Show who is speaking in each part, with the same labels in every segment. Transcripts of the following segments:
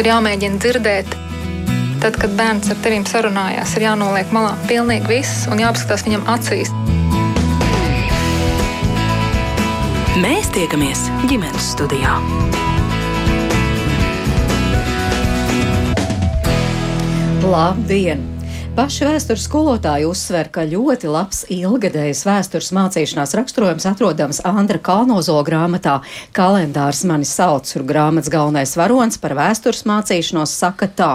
Speaker 1: ir jāmēģina dzirdēt. Tad, kad bērns ar tevīm sarunājās, ir jānoliek malā pilnīgi viss un jāapskatās viņam acīs.
Speaker 2: Mēs tiekamies ģimenes studijā.
Speaker 3: Labdien! Paši vēstures skolotāji uzsver, ka ļoti labs ilgadējs vēstures mācīšanās raksturojums atrodams Andra Kalnozo grāmatā Kalendārs mani sauc, kur grāmatas galvenais varonis par vēstures mācīšanos saka tā.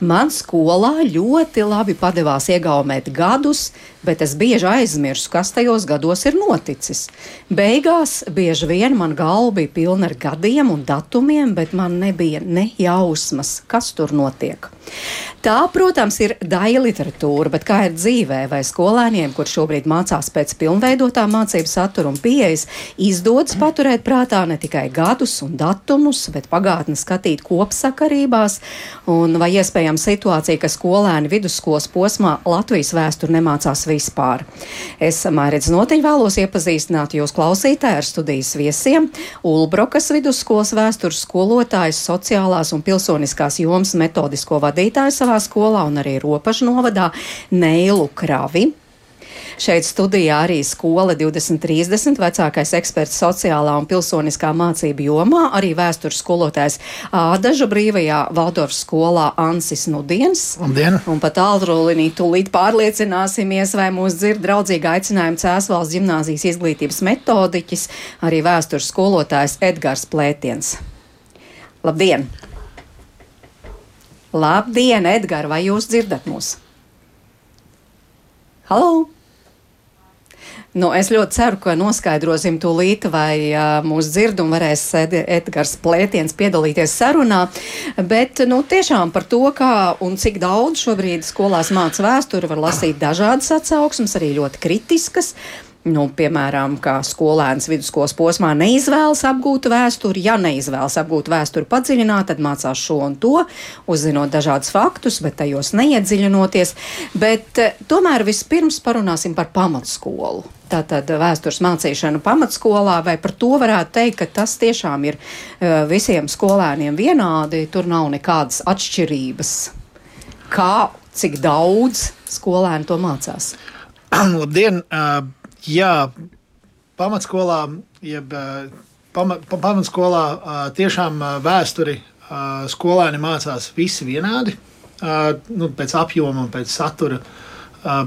Speaker 3: Man skolā ļoti labi padevās iegaumēt gadus, bet es bieži aizmirsu, kas tajos gados ir noticis. Beigās bieži vien man galva bija pilna ar gadiem un datumiem, bet man nebija ne jausmas, kas tur notiek. Tā, protams, ir daļa literatūra, bet kā ir dzīvē, vai skolēniem, kur šobrīd mācās pēc pilnveidotā mācību satura un pieejas, izdodas paturēt prātā ne tikai gadus un datumus, bet pagātni skatīt kopsakarībās, un vai iespējams situācija, ka skolēni vidusskolas posmā Latvijas vēsturi nemācās vispār. Es Mairidz Notiņ vēlos iepazīstināt jūs klausītāji ar studijas viesiem Ulbrokas vidusskolas vēstures skolotājs sociālās un pilsoniskās jomas metodisko vadītāju savā skolā un arī ropažu novadā Neilu Kravi. Šeit studijā arī skola 2030, vecākais eksperts sociālā un pilsoniskā mācība jomā, arī vēstures skolotājs Ādaža brīvajā Valdorfas skolā Ansis Nudiens.
Speaker 4: Labdien!
Speaker 3: Un pat tālrulinī tūlīt pārliecināsimies, vai mūs dzird draudzīgi aicinājumi Cēsvalsts ģimnāzijas izglītības metodiķis, arī vēstures skolotājs Edgars Plētiens. Labdien! Labdien, Edgars, vai jūs dzirdat mūs? Halo! Nu, es ļoti ceru, ka noskaidrosim tūlīt, vai uh, mūs dzird un varēs Edgars Plētiens piedalīties sarunā. Bet, nu, tiešām par to, kā un cik daudz šobrīd skolās māca vēsturi, var lasīt dažādas atsauksmes, arī ļoti kritiskas. Nu, piemēram, kā skolēns vidusskolas posmā neizvēlas apgūt vēsturi. Ja neizvēlas apgūt vēsturi padziļināt, tad mācās šo un to, uzzinot dažādus faktus, bet tajos neiedziļinoties. Bet eh, tomēr vispirms parunāsim par pamatskolu. Tātad vēstures mācīšanu pamatskolā, vai par to varētu teikt, ka tas tiešām ir uh, visiem skolēniem vienādi, tur nav nekādas atšķirības. Kā, cik daudz skolēni to mācās?
Speaker 4: Labdien! Uh, Jā, pamatskolā, jeb pama, pamatskolā tiešām vēsturi skolēni mācās visi vienādi. Nu, pēc apjoma un pēc satura.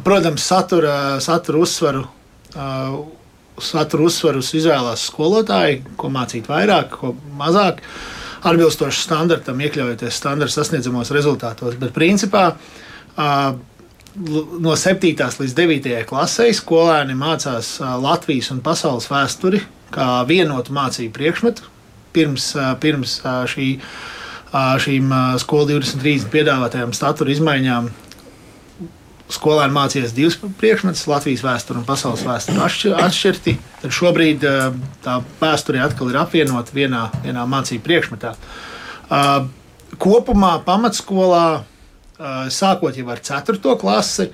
Speaker 4: Protams, satura, satura uzsvaru. Satura uzsvarus izvēlās skolotāji, ko mācīt vairāk, ko mazāk, atbilstoši standartam, iekļaujoties standarta sasniedzamos rezultātos. Bet principā no 7. līdz 9. klasē skolēni mācās Latvijas un pasaules vēsturi kā vienotu mācību priekšmetu. Pirms, pirms šī, šīm skolu 2030 piedāvātajām statura izmaiņām skolēni mācījās divus priekšmetus, Latvijas vēsturi un pasaules vēsturi atšķirti. Tad šobrīd tā vēsture atkal ir apvienota vienā, vienā mācību priekšmetā. Kopumā pamatskolā sākot jau ar 4. klasi.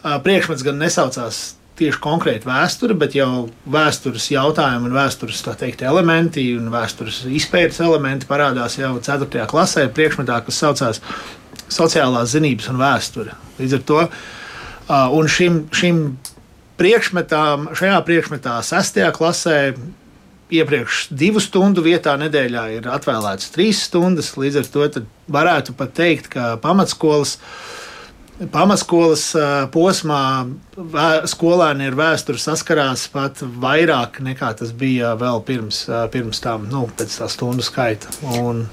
Speaker 4: Priekšmets gan nesaucās tieši konkrēti vēsture, bet jau vēstures jautājumi un vēstures teikt, elementi un vēstures izpētes elementi parādās jau 4. klasē, priekšmetā, kas saucās sociālās zinības un vēsture. Līdz ar to un šim, šim priekšmetām, šajā priekšmetā, 6. klasē, iepriekš divu stundu vietā nedēļā ir atvēlētas trīs stundas. Līdz ar to varētu pat teikt, ka pamatskolas. Pamatskolas posmā skolēni ar vēsturi saskarās pat vairāk nekā tas bija vēl pirms, pirms tam, nu, pēc tā stundu skaita. Un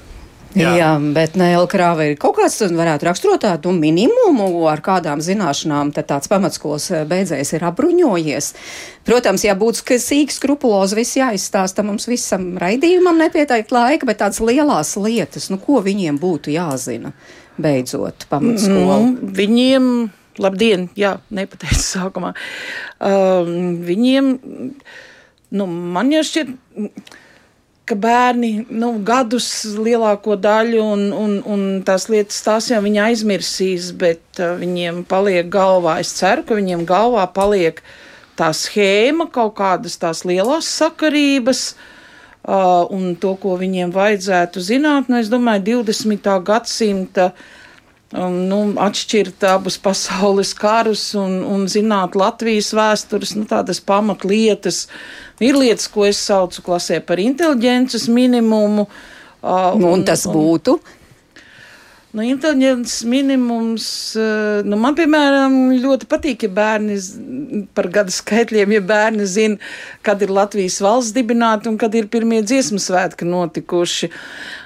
Speaker 3: Jā. Jā, bet Neilkrāva ir kaut kāds, varētu raksturot tādu minimumu, ar kādām zināšanām tāds pamatskolas beidzējs ir apbruņojies. Protams, ja būtu sīk skrupulozi viss jāizstāsta, mums visam raidījumam nepieteikt laika, bet tādas lielās lietas, nu, ko viņiem būtu jāzina beidzot pamatskolu.
Speaker 5: Mm, viņiem, labdien, jā, nepateicu sākumā, um, viņiem, nu, man jau šķiet, ka bērni nu, gadus lielāko daļu un, un, un tās lietas tās jau viņi aizmirsīs, bet uh, viņiem paliek galvā. Es ceru, ka viņiem galvā paliek tā schēma, kaut kādas tās lielās sakarības. uh, un to, ko viņiem vajadzētu zināt. Nu, es domāju, 20. gadsimta um, nu, atšķirt abus pasaules karus un, un zināt Latvijas vēstures, nu, tādas pamatlietas. Ir lietas, ko es saucu klasē par inteliģences minimumu.
Speaker 3: Uh, un, un tas būtu?
Speaker 5: Nu, inteliģents minimums, eh, nu, man, piemēram, ļoti patīk, ja bērni par gada skaitļiem, ja bērni zina, kad ir Latvijas valsts dibināta un kad ir pirmie dziesmu svētki notikuši.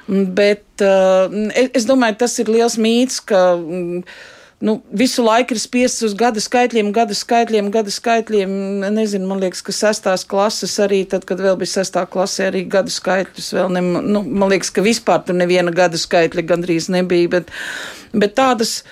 Speaker 5: Bet uh, es domāju, tas ir liels mīts, ka. Um, nu, visu laiku ir spiests uz gada skaitļiem, gada skaitļiem, gada skaitļiem. Nezinu, man liekas, ka sestās klases arī, tad, kad vēl bija sestā klasē, arī gada skaitļus vēl ne, nu, man liekas, ka vispār tur neviena gada skaitļa gandrīz nebija, bet, bet tādas.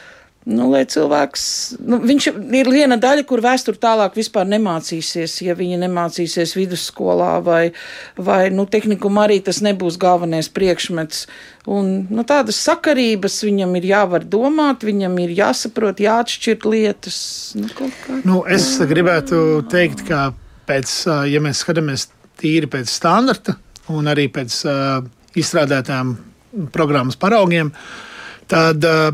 Speaker 5: Nu, lai cilvēks, nu, viņš ir viena daļa, kur vēsture tālāk vispār nemācīsies, ja viņi nemācīsies vidusskolā vai, vai nu, tehnikumā arī tas nebūs galvenais priekšmets. Un, nu, tādas sakarības viņam ir jāvar domāt, viņam ir jāsaprot, jāatšķirt lietas. Nu,
Speaker 4: nu, es gribētu teikt, ka pēc, ja mēs skatāmies tīri pēc standarta un arī pēc uh, izstrādātām programmas paraugiem, tad uh,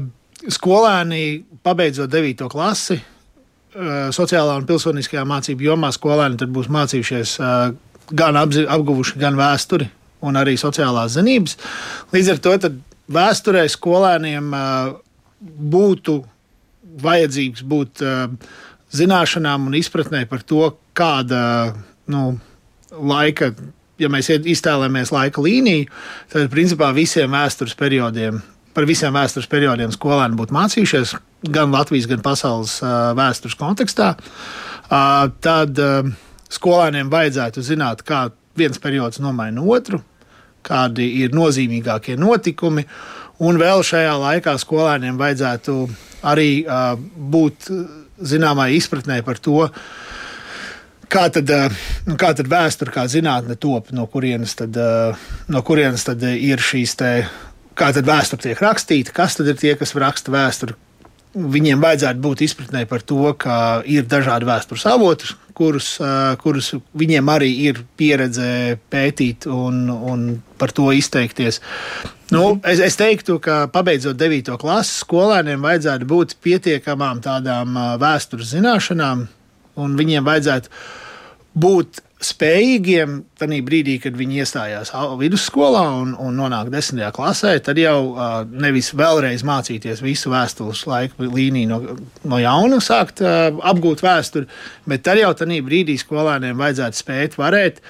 Speaker 4: skolēni, pabeidzot 9. klasi, eh, sociālā un pilsoniskajā mācību jomā, skolēni būs mācījušies eh, gan apguvuši gan vēsturi, gan arī sociālās zinības. Līdz ar to vēsturē skolēniem eh, būtu vajadzīgs būt zināšanām un izpratnē par to, kāda nu, laika ja mēs iztēlojamies laika līniju, tad principā visiem vēstures periodiem par visiem vēstures periodiem skolēni būtu mācījušies, gan Latvijas, gan pasaules vēstures kontekstā, tad skolēniem vajadzētu zināt, kā viens periods nomaina otru, kādi ir nozīmīgākie notikumi. Un vēl šajā laikā skolēniem vajadzētu arī uh, būt zināmai izpratnē par to, kā tad, uh, kā tad vēsture, kā zinātne top, no kurienes tad, uh, no kurienes tad ir šīs kā tad vēsture tiek rakstīta, kas tad ir tie, kas raksta vēsturi. Viņiem vajadzētu būt izpratnē par to, ka ir dažādi vēstures avoti, kurus, kurus viņiem arī ir pieredze pētīt un, un par to izteikties. Nu, es, es teiktu, ka pabeidzot 9. klases, skolēniem vajadzētu būt pietiekamām tādām vēstures zināšanām, un viņiem vajadzētu būt spējīgiem tajā brīdī, kad viņi iestājās vidusskolā un, un nonāk desmitajā klasē, tad jau uh, nevis vēlreiz mācīties visu vēstures laiku līniju no, no jauna, sākt uh, apgūt vēsturi, bet tad jau tajā brīdī skolēniem vajadzētu spēt varēt.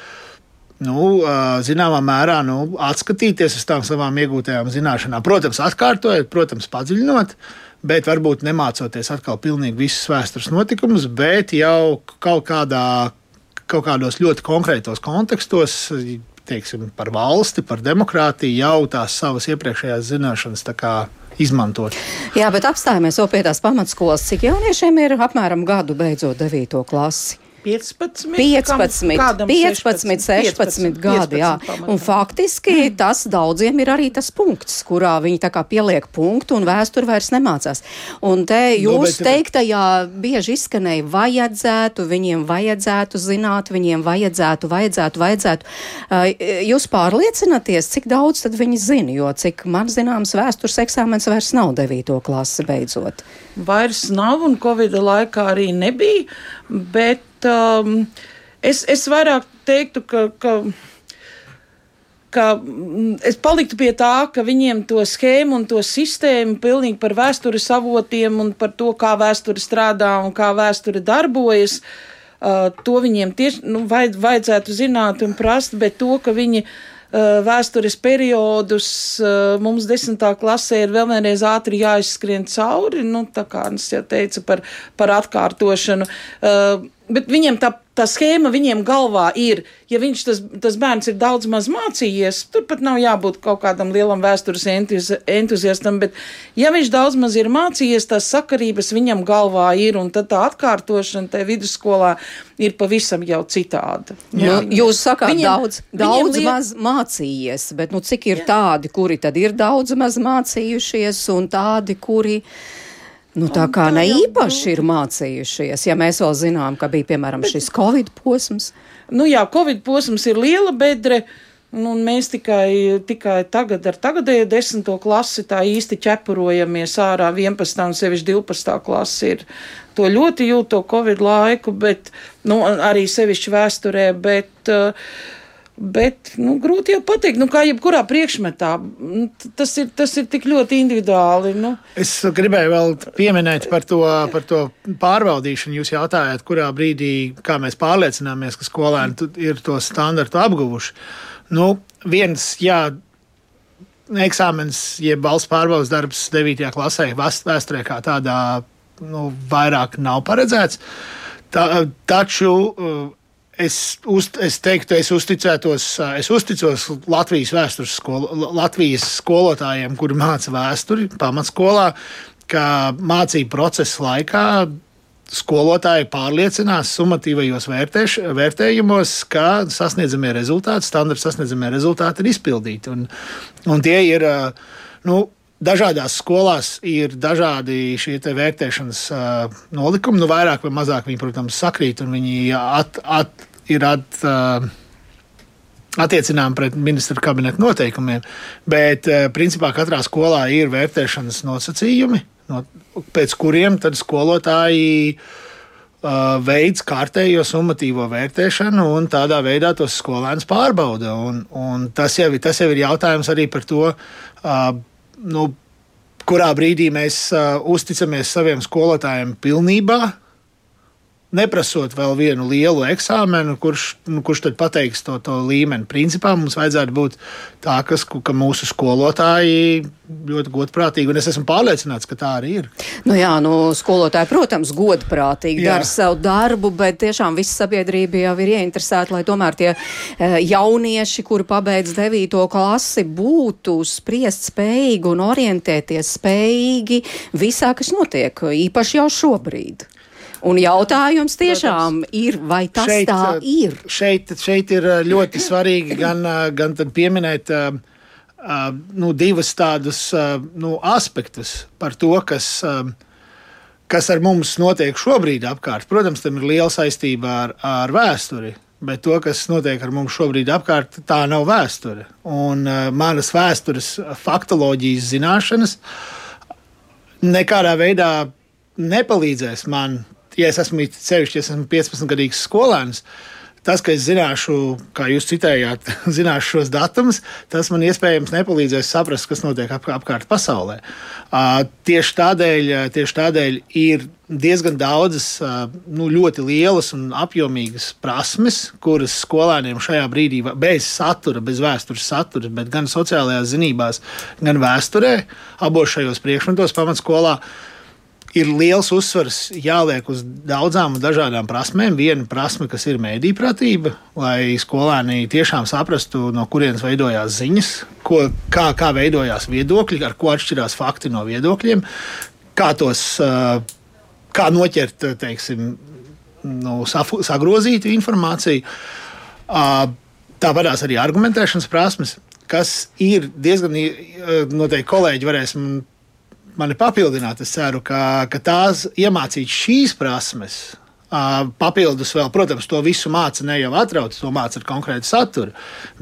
Speaker 4: Nu, zināmā mērā nu, atskatīties uz tām savām iegūtajām zināšanām. Protams, atkārtojot, protams, padziļinot, bet varbūt nemācoties atkal pilnīgi visus vēstures notikumus, bet jau kaut kādā kaut kādos ļoti konkrētos kontekstos, teiksim, par valsti, par demokrātiju, jau tās savas iepriekšējās zināšanas izmantot.
Speaker 3: Jā, bet apstājamies vēl pie tās pamatskolas. Cik jauniešiem ir apmēram gadu beidzot 9. klasi?
Speaker 5: 15,
Speaker 3: 15, kādam 15, 16, 16 gadi. 15 jā. Un faktiski mm. tas daudziem ir arī tas punkts, kurā viņi pieliek punktu un vēsturi vairs nemācās. Un te nu, jūs no, teiktajā bieži izskanēja vajadzētu, viņiem vajadzētu zināt, viņiem vajadzētu, vajadzētu, vajadzētu. Jūs pārliecināties, cik daudz tad viņi zina, jo cik man zināms vēstures eksāmens vairs nav 9. klase beidzot.
Speaker 5: Vairs nav un Covid laikā arī nebija, bet um, es, es vairāk teiktu, ka. ka ka es paliktu pie tā, ka viņiem to schēmu un to sistēmu pilnīgi par vēstures avotiem un par to, kā vēsture strādā un kā vēsture darbojas, uh, to viņiem tieši nu, vajad, vajadzētu zināt un prast, bet to, ka viņi uh, vēstures periodus uh, mums desmitā klasē ir vēl vienreiz ātri jāizskrien cauri, nu, tā kā es jau teicu par, par atkārtošanu. Uh, Bet viņiem tā, tā schēma viņiem galvā ir, ja viņš tas, tas bērns ir daudz maz mācījies, turpat nav jābūt kaut kādam lielam vēstures entuzi, entuziastam, bet ja viņš daudz maz ir mācījies, tās sakarības viņam galvā ir, un tad tā atkārtošana tajā vidusskolā ir pavisam jau citāda.
Speaker 3: Jā. Nu, jūs sakāt, viņiem, daudz, daudz liek... maz mācījies, bet nu, cik ir Jā. tādi, kuri tad ir daudz maz mācījušies, un tādi, kuri. Nu, tā kā ne īpaši ir mācījušies, ja mēs vēl zinām, ka bija piemēram šis Covid posms.
Speaker 5: Nu jā, Covid posms ir liela bedre. Nu, mēs tikai, tikai tagad ar tagadēju desmito klasi tā īsti ķepurojamies ārā. 11. un sevišķi 12. klasi ir to ļoti jūt to Covid laiku, bet nu, arī sevišķi vēsturē, bet uh, Bet nu, grūti jau pateikt, nu, kā jebkurā priekšmetā. Nu, tas ir, tas ir tik ļoti individuāli. Nu.
Speaker 4: Es gribēju vēl pieminēt par to, par to pārbaudīšanu. Jūs jautājāt, kurā brīdī mēs pārliecināmies, ka skolēni ir to standartu apguvuši. Nu, viens, jā, eksāmenis, jeb valsts pārbaudas darbs 9. klasē, vēsturē kā tādā nu, vairāk nav paredzēts. Tā, taču es, uz, es teiktu, es uzticētos, es uzticos Latvijas vēstures skolo, Latvijas skolotājiem, kuri māca vēsturi pamatskolā, ka mācību procesa laikā skolotāji pārliecinās summatīvajos vērtēš, vērtējumos, ka sasniedzamie rezultāti, standarta sasniedzamie rezultāti ir izpildīti. Un, un tie ir nu, Dažādās skolās ir dažādi šie vērtēšanas uh, nolikumi. Nu, vairāk vai mazāk viņi, protams, sakrīt un viņi at, at, ir at, uh, attiecinām pret ministra kabineta noteikumiem. Bet, principā, katrā skolā ir vērtēšanas nosacījumi, no, pēc kuriem skolotāji uh, veids kārtējo summatīvo vērtēšanu un tādā veidā tos skolēnus pārbauda. Un, un tas, jau, tas jau ir jautājums arī par to. Uh, nu, kurā brīdī mēs uh, uzticamies saviem skolotājiem pilnībā, neprasot vēl vienu lielu eksāmenu, kurš, nu, kurš tad pateiks to, to līmeni. Principā mums vajadzētu būt tā, kas, ka mūsu skolotāji ļoti godprātīgi, un es esmu pārliecināts, ka tā arī ir.
Speaker 3: Nu jā, nu, skolotāji, protams, godprātīgi jā. dara savu darbu, bet tiešām visa sabiedrība jau ir ieinteresēta, lai tomēr tie e, jaunieši, kuri pabeidz 9. klasi, būtu spriest spējīgi un orientēties spējīgi visā, kas notiek, īpaši jau šobrīd. Un jautājums tiešām Protams, ir, vai tas šeit, tā uh, ir?
Speaker 4: Šeit, šeit ir uh, ļoti svarīgi gan, uh, gan pieminēt uh, nu, divas tādas uh, nu, aspektus par to, kas, uh, kas ar mums notiek šobrīd apkārt. Protams, tam ir liela saistība ar, ar vēsturi. Bet to, kas notiek ar mums šobrīd apkārt, tā nav vēsture. Un uh, manas vēstures faktoloģijas zināšanas nekādā veidā nepalīdzēs man ja es esmu sevišķi, ja esmu 15 gadīgs skolēns, tas, ka es zināšu, kā jūs citējāt, zināšu šos datumus, tas man iespējams nepalīdzēs saprast, kas notiek ap, apkārt pasaulē. Uh, tieši, tādēļ, tieši tādēļ ir diezgan daudzas uh, nu, ļoti lielas un apjomīgas prasmes, kuras skolēniem šajā brīdī bez satura, bez vēstures satura, bet gan sociālajās zinībās, gan vēsturē, abos šajos priekšmetos pamatskolā ir liels uzsvars jāliek uz daudzām dažādām prasmēm. Viena prasme, kas ir mēdīpratība, lai skolēni tiešām saprastu, no kurienes veidojās ziņas, ko, kā, kā veidojās viedokļi, ar ko atšķirās fakti no viedokļiem, kā tos kā noķert, teiksim, nu, sagrozītu informāciju. Tāpatās arī argumentēšanas prasmes, kas ir diezgan noteikti kolēģi varēs mani papildināt. Es ceru, ka, ka tās iemācīt šīs prasmes. Papildus vēl, protams, to visu māca ne jau atrauc, to māca ar konkrētu saturu.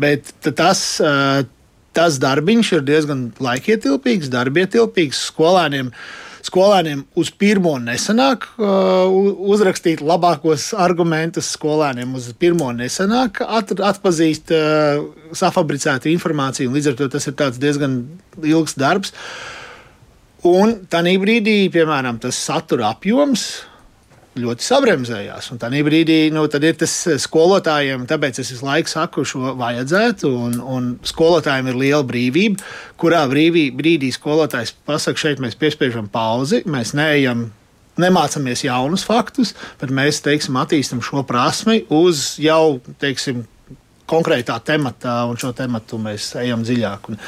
Speaker 4: Bet tas, tas darbiņš ir diezgan laikietilpīgs, darbietilpīgs skolēniem. Skolēniem uz pirmo nesanāk uh, uzrakstīt labākos argumentus. Skolēniem uz pirmo nesanāk at, atpazīt safabricētu informāciju. Līdz ar to tas ir diezgan ilgs darbs. Un tajā brīdī, piemēram, tas satura apjoms ļoti sabremzējās. Un tajā brīdī nu, ir tas skolotājiem, tāpēc es visu laiku saku, šo vajadzētu. Un, un skolotājiem ir liela brīvība, kurā brīvī, brīdī skolotājs pasakā, šeit mēs piespiežam pauzi, mēs neejam. Nemācāmies jaunus faktus, bet mēs teiksim, attīstām šo prasmi uz jau teiksim, konkrētā tematā, un šo tematu mēs ejam dziļāk. Un,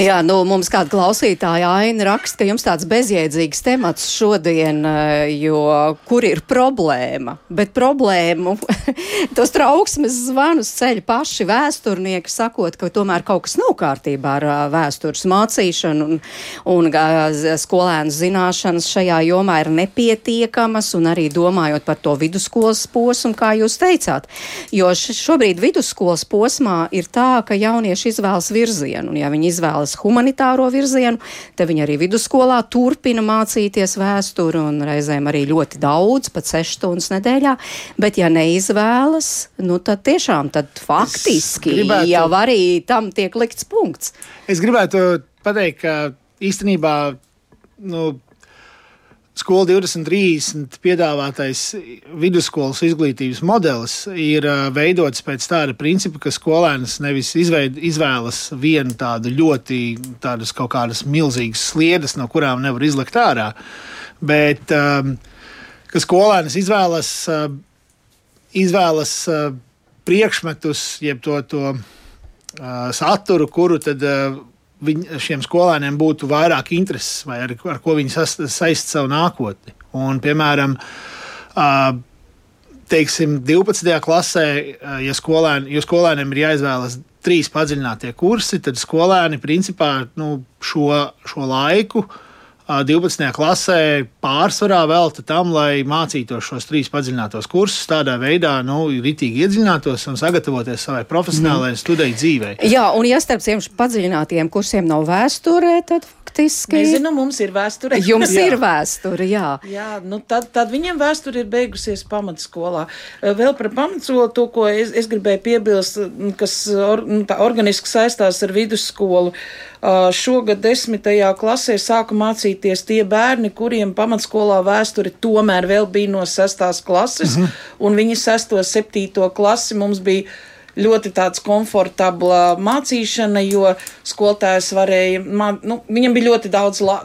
Speaker 3: Jā, nu, mums kāda klausītāja aina raksta, ka jums tāds bezjēdzīgs temats šodien, eh, jo kur ir problēma? Bet problēmu, tos trauksmes zvanus ceļ paši vēsturnieki, sakot, ka tomēr kaut kas nav kārtībā ar eh, vēstures mācīšanu un, un skolēnu zināšanas šajā jomā ir nepietiekamas un arī domājot par to vidusskolas posmu, kā jūs teicāt. Jo šobrīd vidusskolas posmā ir tā, ka jaunieši izvēlas virzienu, un ja viņi izvēlas izvēlas humanitāro virzienu, te viņi arī vidusskolā turpina mācīties vēsturi un reizēm arī ļoti daudz, pat 6 stundas nedēļā, bet ja neizvēlas, nu tad tiešām tad faktiski gribētu, jau arī tam tiek likts punkts.
Speaker 4: Es gribētu pateikt, ka īstenībā nu, Skola 2030 piedāvātais vidusskolas izglītības modelis ir veidots pēc tāda principa, ka skolēns nevis izveid, izvēlas vienu tādu ļoti tādas kaut kādas milzīgas sliedes, no kurām nevar izlikt ārā, bet ka skolēns izvēlas, izvēlas priekšmetus, jeb to, to saturu, kuru tad. Viņ, šiem skolēniem būtu vairāk intereses vai ar, ar ko viņi saist savu nākotni. Un, piemēram, teiksim, 12. klasē, ja, skolēni, ja skolēniem ir jāizvēlas trīs padziļinātie kursi, tad skolēni principā nu, šo, šo laiku 12. klasē pārsvarā velta tam, lai mācītos šos trīs padziļinātos kursus, tādā veidā, nu, ritīgi iedziļinātos un sagatavoties savai profesionālajai mm. studiju dzīvei.
Speaker 3: Jā, un ja starp šiem padziļinātiem kursiem nav vēsturē, tad faktiski.
Speaker 5: Nezinu, mums ir vēsture.
Speaker 3: Jums ir vēsture, jā.
Speaker 5: Jā, nu tad, tad viņiem vēsture ir beigusies pamatskolā. Vēl par pamatskolu to, ko es, es gribēju piebilst, kas or, nu, tā organiski saistās ar vidusskolu. Uh, Šogad desmitajā klasē sāka mācīties tie bērni, kuriem pamatskolā vēsture tomēr vēl bija no sestās klases, mm -hmm. un viņi sesto, septīto klasi mums bija ļoti tāds komfortabla mācīšana, jo skolotājs varēja, nu, viņam bija ļoti daudz, la,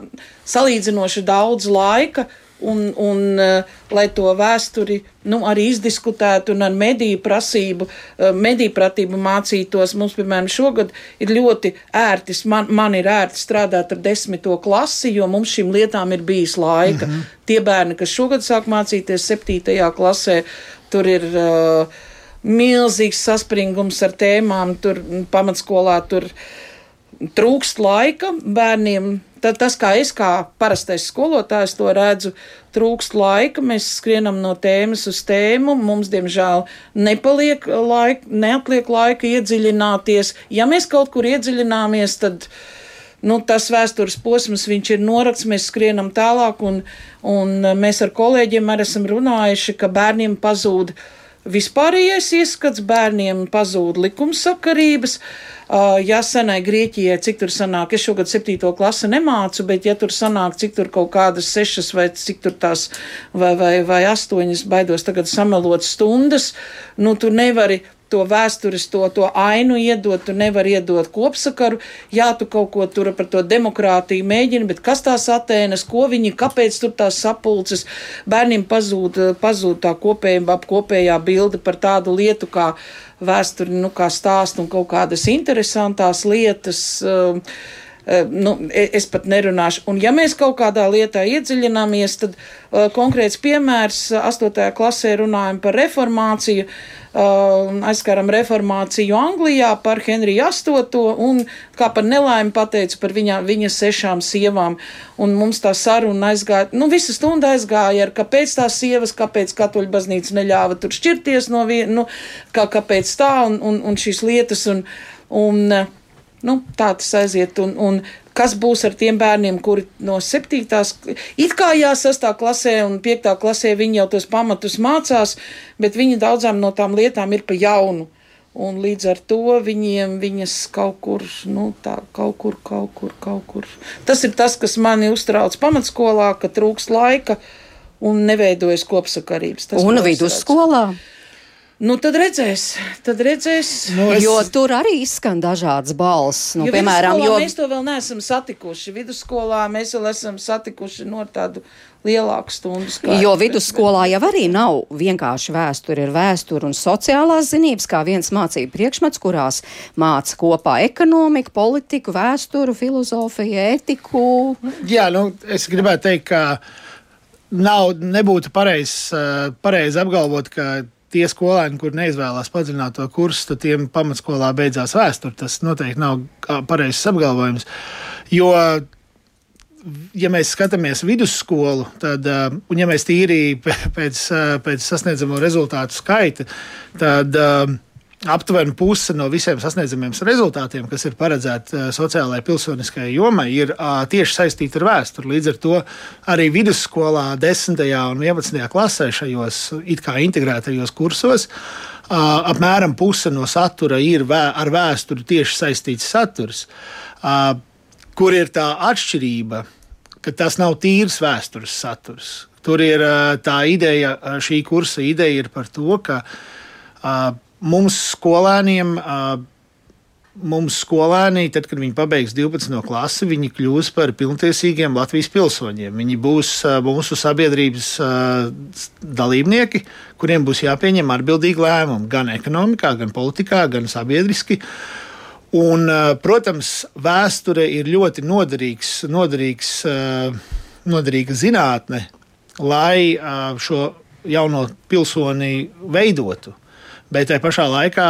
Speaker 5: salīdzinoši daudz laika, un, un uh, lai to vēsturi nu, arī izdiskutētu un ar mediju prasību, uh, mediju pratību mācītos. Mums, piemēram, šogad ir ļoti ērti, man, man ir ērti strādāt ar desmito klasi, jo mums šīm lietām ir bijis laika. -hmm. Tie bērni, kas šogad sāk mācīties septītajā klasē, tur ir. Uh, Milzīgs saspringums ar tēmām, tur pamatskolā tur trūkst laika bērniem tad tas, kā es kā parastais skolotājs to redzu, trūkst laika, mēs skrienam no tēmas uz tēmu, mums, diemžēl, nepaliek laika, neatliek laika iedziļināties. Ja mēs kaut kur iedziļināmies, tad nu, tas vēstures posms ir norakts, mēs skrienam tālāk, un, un mēs ar kolēģiem arī esam runājuši, ka bērniem pazūd vispārējais ieskats, bērniem pazūd likumsakarības. Ja senai Grieķijai, cik tur sanāk, es šogad septīto klasi nemācu, bet ja tur sanāk, cik tur kaut kādas sešas vai cik tur tās vai, vai, vai astoņas, baidos tagad samelot stundas, nu tu nevari to vēstures, to, to ainu iedot, tu nevari iedot kopsakaru. Jā, tu kaut ko tur par to demokrātiju mēģini, bet kas tās Atēnas, ko viņi, kāpēc tur tās sapulces, bērniem pazūd, pazūd tā kopējā, kopējā bilde par tādu lietu kā vēsturi, nu, kā stāstu un kaut kādas interesantas lietas. Uh, nu, e, es pat nerunāšu. Un, ja mēs kaut kādā lietā iedziļināmies, tad uh, konkrēts piemērs 8. klasē runājam par reformāciju. Uh, aizskaram reformāciju Anglijā par Henriju VIII un kā par nelaimi pateicu par viņa, viņa sešām sievām. Un mums tā saruna aizgāja, nu visa stunda aizgāja ar, kāpēc tās sievas, kāpēc katoļu baznīca neļāva tur šķirties no viena, nu, kā, kāpēc tā un, un, un šīs lietas. Un, un, nu, tā tas aiziet. Un, un kas būs ar tiem bērniem, kuri no 7. it kā jā, 6. klasē un 5. klasē viņi jau tos pamatus mācās, bet viņi daudzām no tām lietām ir pa jaunu. Un līdz ar to viņiem viņas kaut kur, nu, tā, kaut kur, kaut kur, kaut kur. Tas ir tas, kas mani uztrauc pamatskolā, ka trūks laika un neveidojas kopsakarības. Tas
Speaker 3: un vidusskolā?
Speaker 5: Nu, tad redzēs, tad redzēs.
Speaker 4: Nu, es-
Speaker 3: Jo tur arī izskan dažādas balss. Nu,
Speaker 5: Jo
Speaker 3: piemēram, jo
Speaker 5: mēs to vēl neesam satikuši. Vidusskolā mēs vēl esam satikuši no tādu lielāku stundu skaitu.
Speaker 3: Jo vidusskolā jau arī nav vienkārši vēsture, ir vēsture un sociālās zinības, kā viens mācību priekšmets, kurās māca kopā ekonomiku, politiku, vēsturu, filozofiju, ētiku.
Speaker 4: Jā, nu, es gribētu teikt, ka nav, nebūtu pareizi pareiz apgalvot, ka tie skolēni, kur neizvēlās padziļināto kursu, tad tiem pamatskolā beidzās vēsture. Tas noteikti nav pareizs apgalvojums. Jo, ja mēs skatāmies vidusskolu, tad, un ja mēs tīri pēc, pēc sasniedzamo rezultātu skaita, tad aptuveni puse no visiem sasniedzamiem rezultātiem, kas ir paredzēti uh, sociālajai pilsoniskajai jomai, ir uh, tieši saistīti ar vēsturi. Līdz ar to arī vidusskolā, 10. un 11. klasē šajos it kā integrētajos kursos. Uh, apmēram puse no satura ir vē, ar vēsturi tieši saistīts saturs. Kur ir tā atšķirība, ka tas nav tīrs vēstures saturs? Tur ir tā ideja, šī kursa ideja ir par to, ka mums skolēniem. Mums skolēni, tad, kad viņi pabeigs 12. klasi, viņi kļūs par pilntiesīgiem Latvijas pilsoņiem. Viņi būs mūsu sabiedrības dalībnieki, kuriem būs jāpieņem atbildīgi lēmumi gan ekonomikā, gan politikā, gan sabiedriski. Un, protams, vēsture ir ļoti noderīgs, noderīgs, noderīga zinātne, lai šo jauno pilsoni veidotu. Bet tajā pašā laikā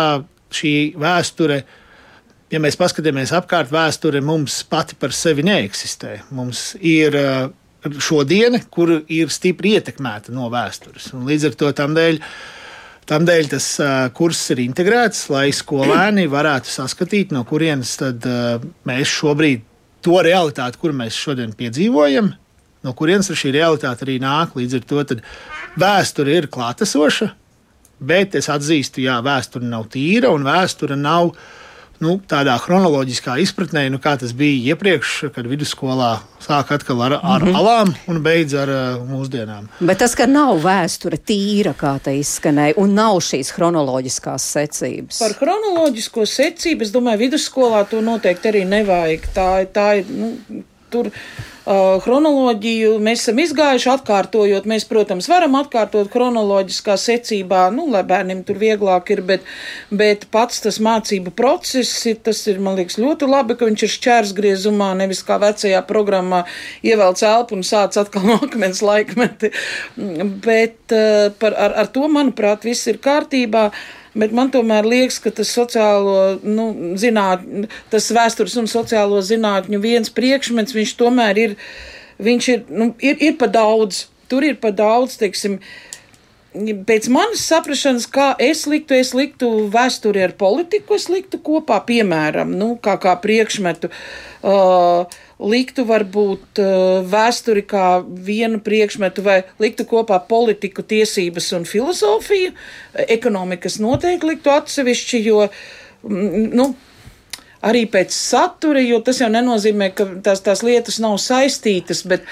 Speaker 4: šī vēsture, ja mēs paskatāmies apkārt, vēsture mums pati par sevi neeksistē. Mums ir uh, šodiena, kur ir stipri ietekmēta no vēstures. Un līdz ar to tam dēļ. Tam dēļ tas uh, kurs ir integrēts, lai skolēni varētu saskatīt, no kurienes tad, uh, mēs šobrīd to realitāti, kur mēs šodien piedzīvojam, no kurienes šī realitāte arī nāk. Līdz ar to vēsture ir klātesoša, bet es atzīstu, ka vēsture nav tīra un vēsture nav nu, tādā chronoloģiskā izpratnē, nu, kā tas bija iepriekš, kad vidusskolā sāka atkal ar, ar mm -hmm. alām un beidz ar uh, mūsdienām.
Speaker 3: Bet tas, ka nav vēsture tīra, kā tā izskanēja, un nav šīs chronoloģiskās secības.
Speaker 5: Par chronoloģisko secību, es domāju, vidusskolā to noteikti arī nevajag. Tā, tā ir. Nu, tur uh, chronoloģiju mēs esam izgājuši, atkārtojot. Mēs, protams, varam atkārtot chronoloģiskā secībā, nu, lai bērniem tur vieglāk ir, bet, bet pats tas mācību process, ir, tas ir, man liekas, ļoti labi, ka viņš ir šķērsgriezumā, nevis kā vecajā programmā ievelc elpu un sāc atkal no akmens laikmeti. Bet uh, par, ar, ar to, manuprāt, viss ir kārtībā. Bet man tomēr liekas, ka tas sociālo, nu, zināt, tas vēstures un sociālo zinātņu viens priekšmets, viņš tomēr ir, viņš ir, nu, ir, ir pa daudz. Tur ir pa daudz, teiksim, pēc manas saprašanas, kā es liktu, es liktu vēsturi ar politiku, es liktu kopā, piemēram, nu, kā, kā priekšmetu. Uh, liktu varbūt uh, vēsturi kā vienu priekšmetu, vai liktu kopā politiku, tiesības un filozofiju. Ekonomikas noteikti liktu atsevišķi, jo, mm, nu, arī pēc satura, jo tas jau nenozīmē, ka tās, tās lietas nav saistītas, bet,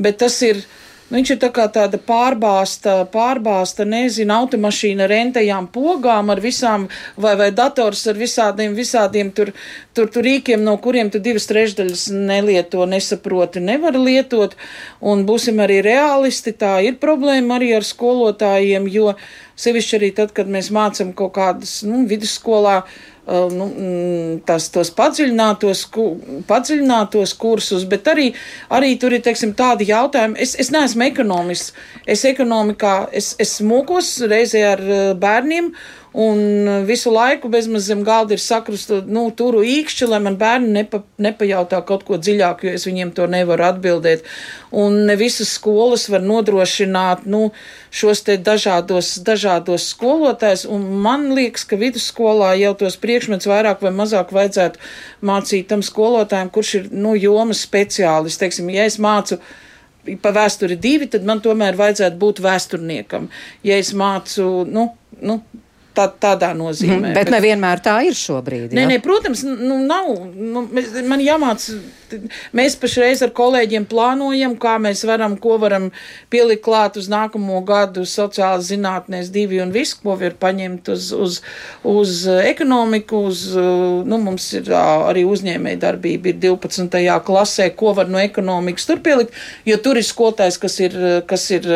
Speaker 5: bet tas ir. Viņš ir tā kā tāda pārbāzta, pārbāzta nezinu, automašīna ar rentajām pogām, ar visām, vai, vai dators ar visādiem, visādiem tur, tur, tur rīkiem, no kuriem tu divas trešdaļas nelieto, nesaproti, nevar lietot. Un būsim arī realisti, tā ir problēma arī ar skolotājiem, jo sevišķi arī tad, kad mēs mācam kaut kādas, nu, vidusskolā, uh, nu, mm, tas, tos padziļinātos, padziļinātos kursus, bet arī, arī tur ir teiksim, tādi jautājumi. Es, es neesmu ekonomists. Es ekonomikā es, es mokos reizē ar uh, bērniem. Un visu laiku bezmaz zem galda ir sakrusta, nu, turu īkšķi, lai man bērni nepa, nepajautā kaut ko dziļāku, jo es viņiem to nevaru atbildēt. Un ne visas skolas var nodrošināt, nu, šos te dažādos, dažādos skolotājus, man liekas, ka vidusskolā jau tos priekšmets vairāk vai mazāk vajadzētu mācīt tam skolotājiem, kurš ir, nu, jomas speciālists. Teiksim, ja es mācu pa vēsturi divi, tad man tomēr vajadzētu būt vēsturniekam. Ja es mācu, nu, nu tā, tādā nozīmē.
Speaker 3: Mm, bet, bet nevienmēr tā ir šobrīd.
Speaker 5: Nē, nē, protams, nu, nav. Nu, man jāmāc, mēs pašreiz ar kolēģiem plānojam, kā mēs varam, ko varam pielikt klāt uz nākamo gadu sociālās zinātnēs divi un visu, ko var paņemt uz, uz, uz ekonomiku, uz, nu, mums ir arī uzņēmēja darbība ir 12. klasē, ko var no ekonomikas tur pielikt, jo tur ir skolotājs, kas ir, kas ir,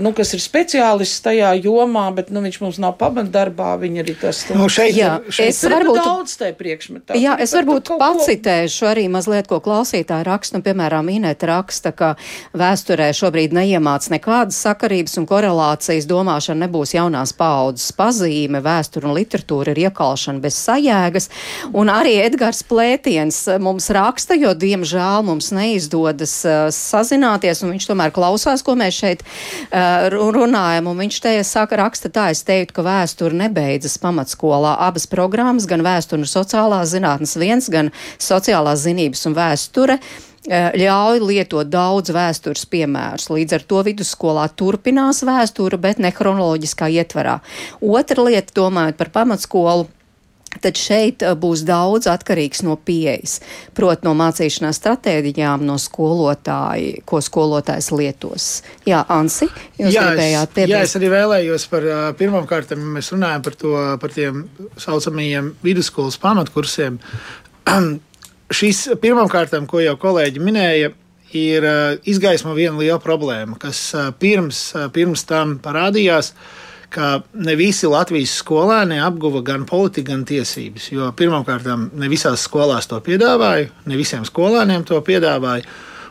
Speaker 5: nu, kas ir speciālists tajā jomā, bet, nu, viņš mums nav pamatdarbā, viņi arī tas.
Speaker 4: Nu, šeit,
Speaker 3: jā,
Speaker 4: šeit
Speaker 3: es varbūt
Speaker 5: daudz tajā priekšmetā.
Speaker 3: Jā, es varbūt pacitēšu arī mazliet, ko klausītāji raksta, nu, piemēram, Inēta raksta, ka vēsturē šobrīd neiemāc nekādas sakarības un korelācijas domāšana nebūs jaunās paaudzes pazīme, vēsture un literatūra ir iekalšana bez sajēgas, un arī Edgars Plētiens mums raksta, jo, diemžēl, mums neizdodas uh, sazināties, un viņš tomēr klausās, ko mēs šeit uh, runājam, un viņš te saka, raksta tā, es teiktu, ka vēsture nebeidzas pamatskolā. Abas programmas, gan vēsture un sociālās zinātnes viens, gan sociālās zinības un vēsture eh, ļauj lietot daudz vēstures piemērus. Līdz ar to vidusskolā turpinās vēsture, bet ne chronoloģiskā ietvarā. Otra lieta, domājot par pamatskolu. Tad šeit eh, būs daudz atkarīgs no pieejas, proti, no mācīšanās stratēģijām, no skolotāja, ko skolotājs lietos. Jā, Ansi, jūs jā, gribējāt piebilst?
Speaker 4: Jā, es arī vēlējos par pirmām kārtām, mēs runājam par to, par tiem saucamajiem vidusskolas pamatkursiem. Šis pirmkārt, ko jau kolēģi minēja, ir izgaismo viena liela problēma, kas pirms, pirms tam parādījās, ka ne visi Latvijas skolēni apguva gan politiku, gan tiesības. Jo pirmkārt, ne visās skolās to piedāvāja, ne visiem skolēniem to piedāvāja.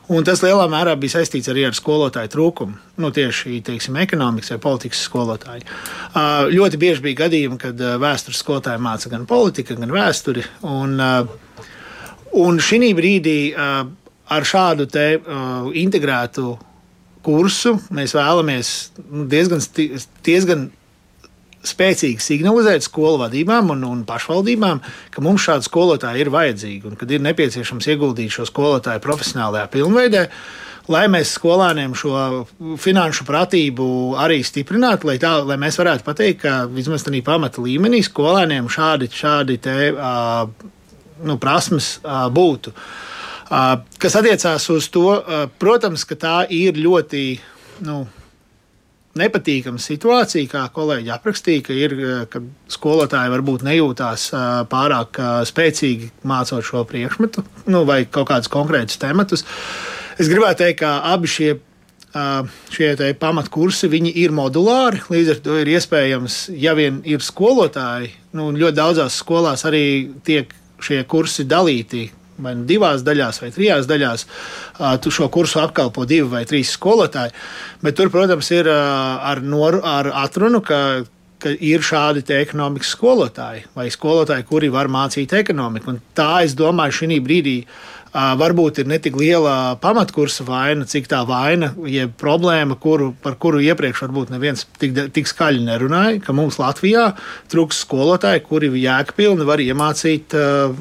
Speaker 4: Un tas lielā mērā bija saistīts arī ar skolotāju trūkumu. Nu, tieši teiksim, ekonomikas vai politikas skolotāji. Uh, ļoti bieži bija gadījumi, kad vēstures skolotāji māca gan politiku, gan vēsturi. Un, Un šī brīdī ar šādu te, integrētu kursu mēs vēlamies nu, diezgan, diezgan spēcīgi signalizēt skolu vadībām un, un pašvaldībām, ka mums šādi skolotāji ir vajadzīgi un kad ir nepieciešams ieguldīt šo skolotāju profesionālajā pilnveidē. Lai mēs skolēniem šo finanšu pratību arī stiprinātu, lai, tā, lai mēs varētu pateikt, ka vismaz tādā pamata līmenī skolēniem šādi, šādi te, uh, nu, prasmes būtu. Kas attiecās uz to, protams, ka tā ir ļoti nu, nepatīkama situācija, kā kolēģi aprakstīja, ka, ir, ka skolotāji varbūt nejūtās pārāk spēcīgi mācot šo priekšmetu nu, vai kaut kādus konkrētus tematus. Es gribētu teikt, ka abi šie šie pamatkursi ir modulāri. Līdz ar to ir iespējams, ja vien ir skolotāji, nu, ļoti daudzās skolās arī tiek šie kursi dalīti vai nu divās daļās, vai trijās daļās. Tu šo kursu apkalpo divi vai trīs skolotāji. Bet tur, protams, ir ar, noru, ar atrunu, ka, ka ir šādi ekonomikas skolotāji vai skolotāji, kuri var mācīt ekonomiku. Un tā, es domāju, šī brīdī varbūt ir ne tik liela pamatkursa vaina, cik tā vaina, jeb problēma, kuru, par kuru iepriekš varbūt neviens tik, tik skaļi nerunāja, ka mums Latvijā trūks skolotāji, kuri jēgpilni var iemācīt uh,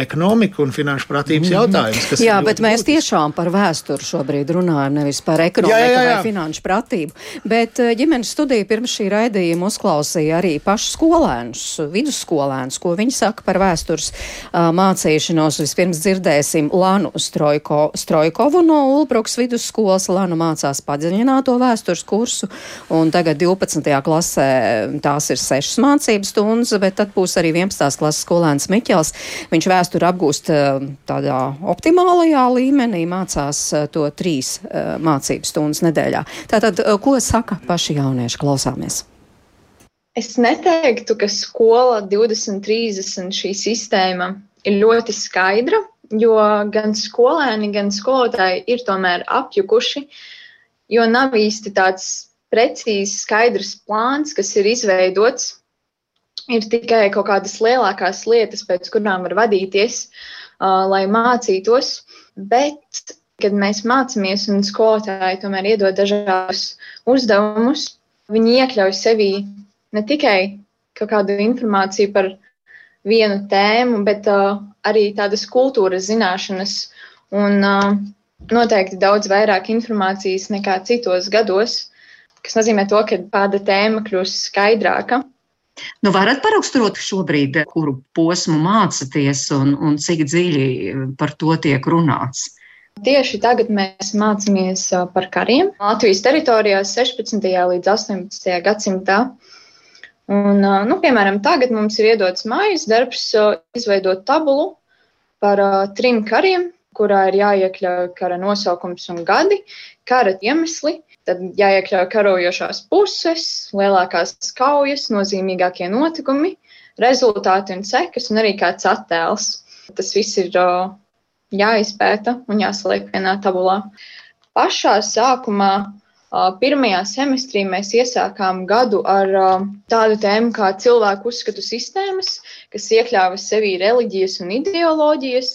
Speaker 4: ekonomiku un finanšu pratības mm. jautājumus.
Speaker 3: Jā, bet mēs būtis. tiešām par vēsturi šobrīd runājam, nevis par ekonomiku jā, jā, jā. vai finanšu pratību. Bet ģimenes studija pirms šī raidījuma uzklausīja arī pašu skolēnus, vidusskolēnus, ko viņi saka par vēstures uh, mācīšanos. Vispirms dzirdēs dzirdēsim Lanu Strojko, Strojkovu no Ulbruks vidusskolas. Lana mācās padziļināto vēstures kursu, un tagad 12. klasē tās ir sešas mācības stundas, bet tad būs arī 11. klases skolēns Miķels. Viņš vēsturi apgūst eh, tādā optimālajā līmenī, mācās eh, to trīs eh, mācības stundas nedēļā. Tātad, ko saka paši jaunieši? Klausāmies!
Speaker 6: Es neteiktu, ka skola 2030 šī sistēma ir ļoti skaidra jo gan skolēni, gan skolotāji ir tomēr apjukuši, jo nav īsti tāds precīzi skaidrs plāns, kas ir izveidots. Ir tikai kaut kādas lielākās lietas, pēc kurām var vadīties, uh, lai mācītos. Bet, kad mēs mācāmies un skolotāji tomēr iedod dažādus uzdevumus, viņi iekļauj sevī ne tikai kaut kādu informāciju par vienu tēmu, bet uh, arī tādas kultūras zināšanas un uh, noteikti daudz vairāk informācijas nekā citos gados, kas nozīmē to, ka kāda tēma kļūst skaidrāka.
Speaker 3: Nu, varat paraksturot šobrīd, kuru posmu mācāties un, un cik dziļi par to tiek runāts?
Speaker 6: Tieši tagad mēs mācāmies par kariem Latvijas teritorijā 16. līdz 18. gadsimtā. Un, nu, piemēram, tagad mums ir iedots mājas darbs izveidot tabulu par trim kariem, kurā ir jāiekļauj kara nosaukums un gadi, kara iemesli, Tad jāiekļauj karojošās puses, lielākās kaujas, nozīmīgākie notikumi, rezultāti un sekas, un arī kāds attēls. Tas viss ir jāizpēta un jāsaliek vienā tabulā. Pašā sākumā, pirmajā semestrī, mēs iesākām gadu ar tādu tēmu kā cilvēku uzskatu sistēmas, kas iekļāva sevī reliģijas un ideoloģijas,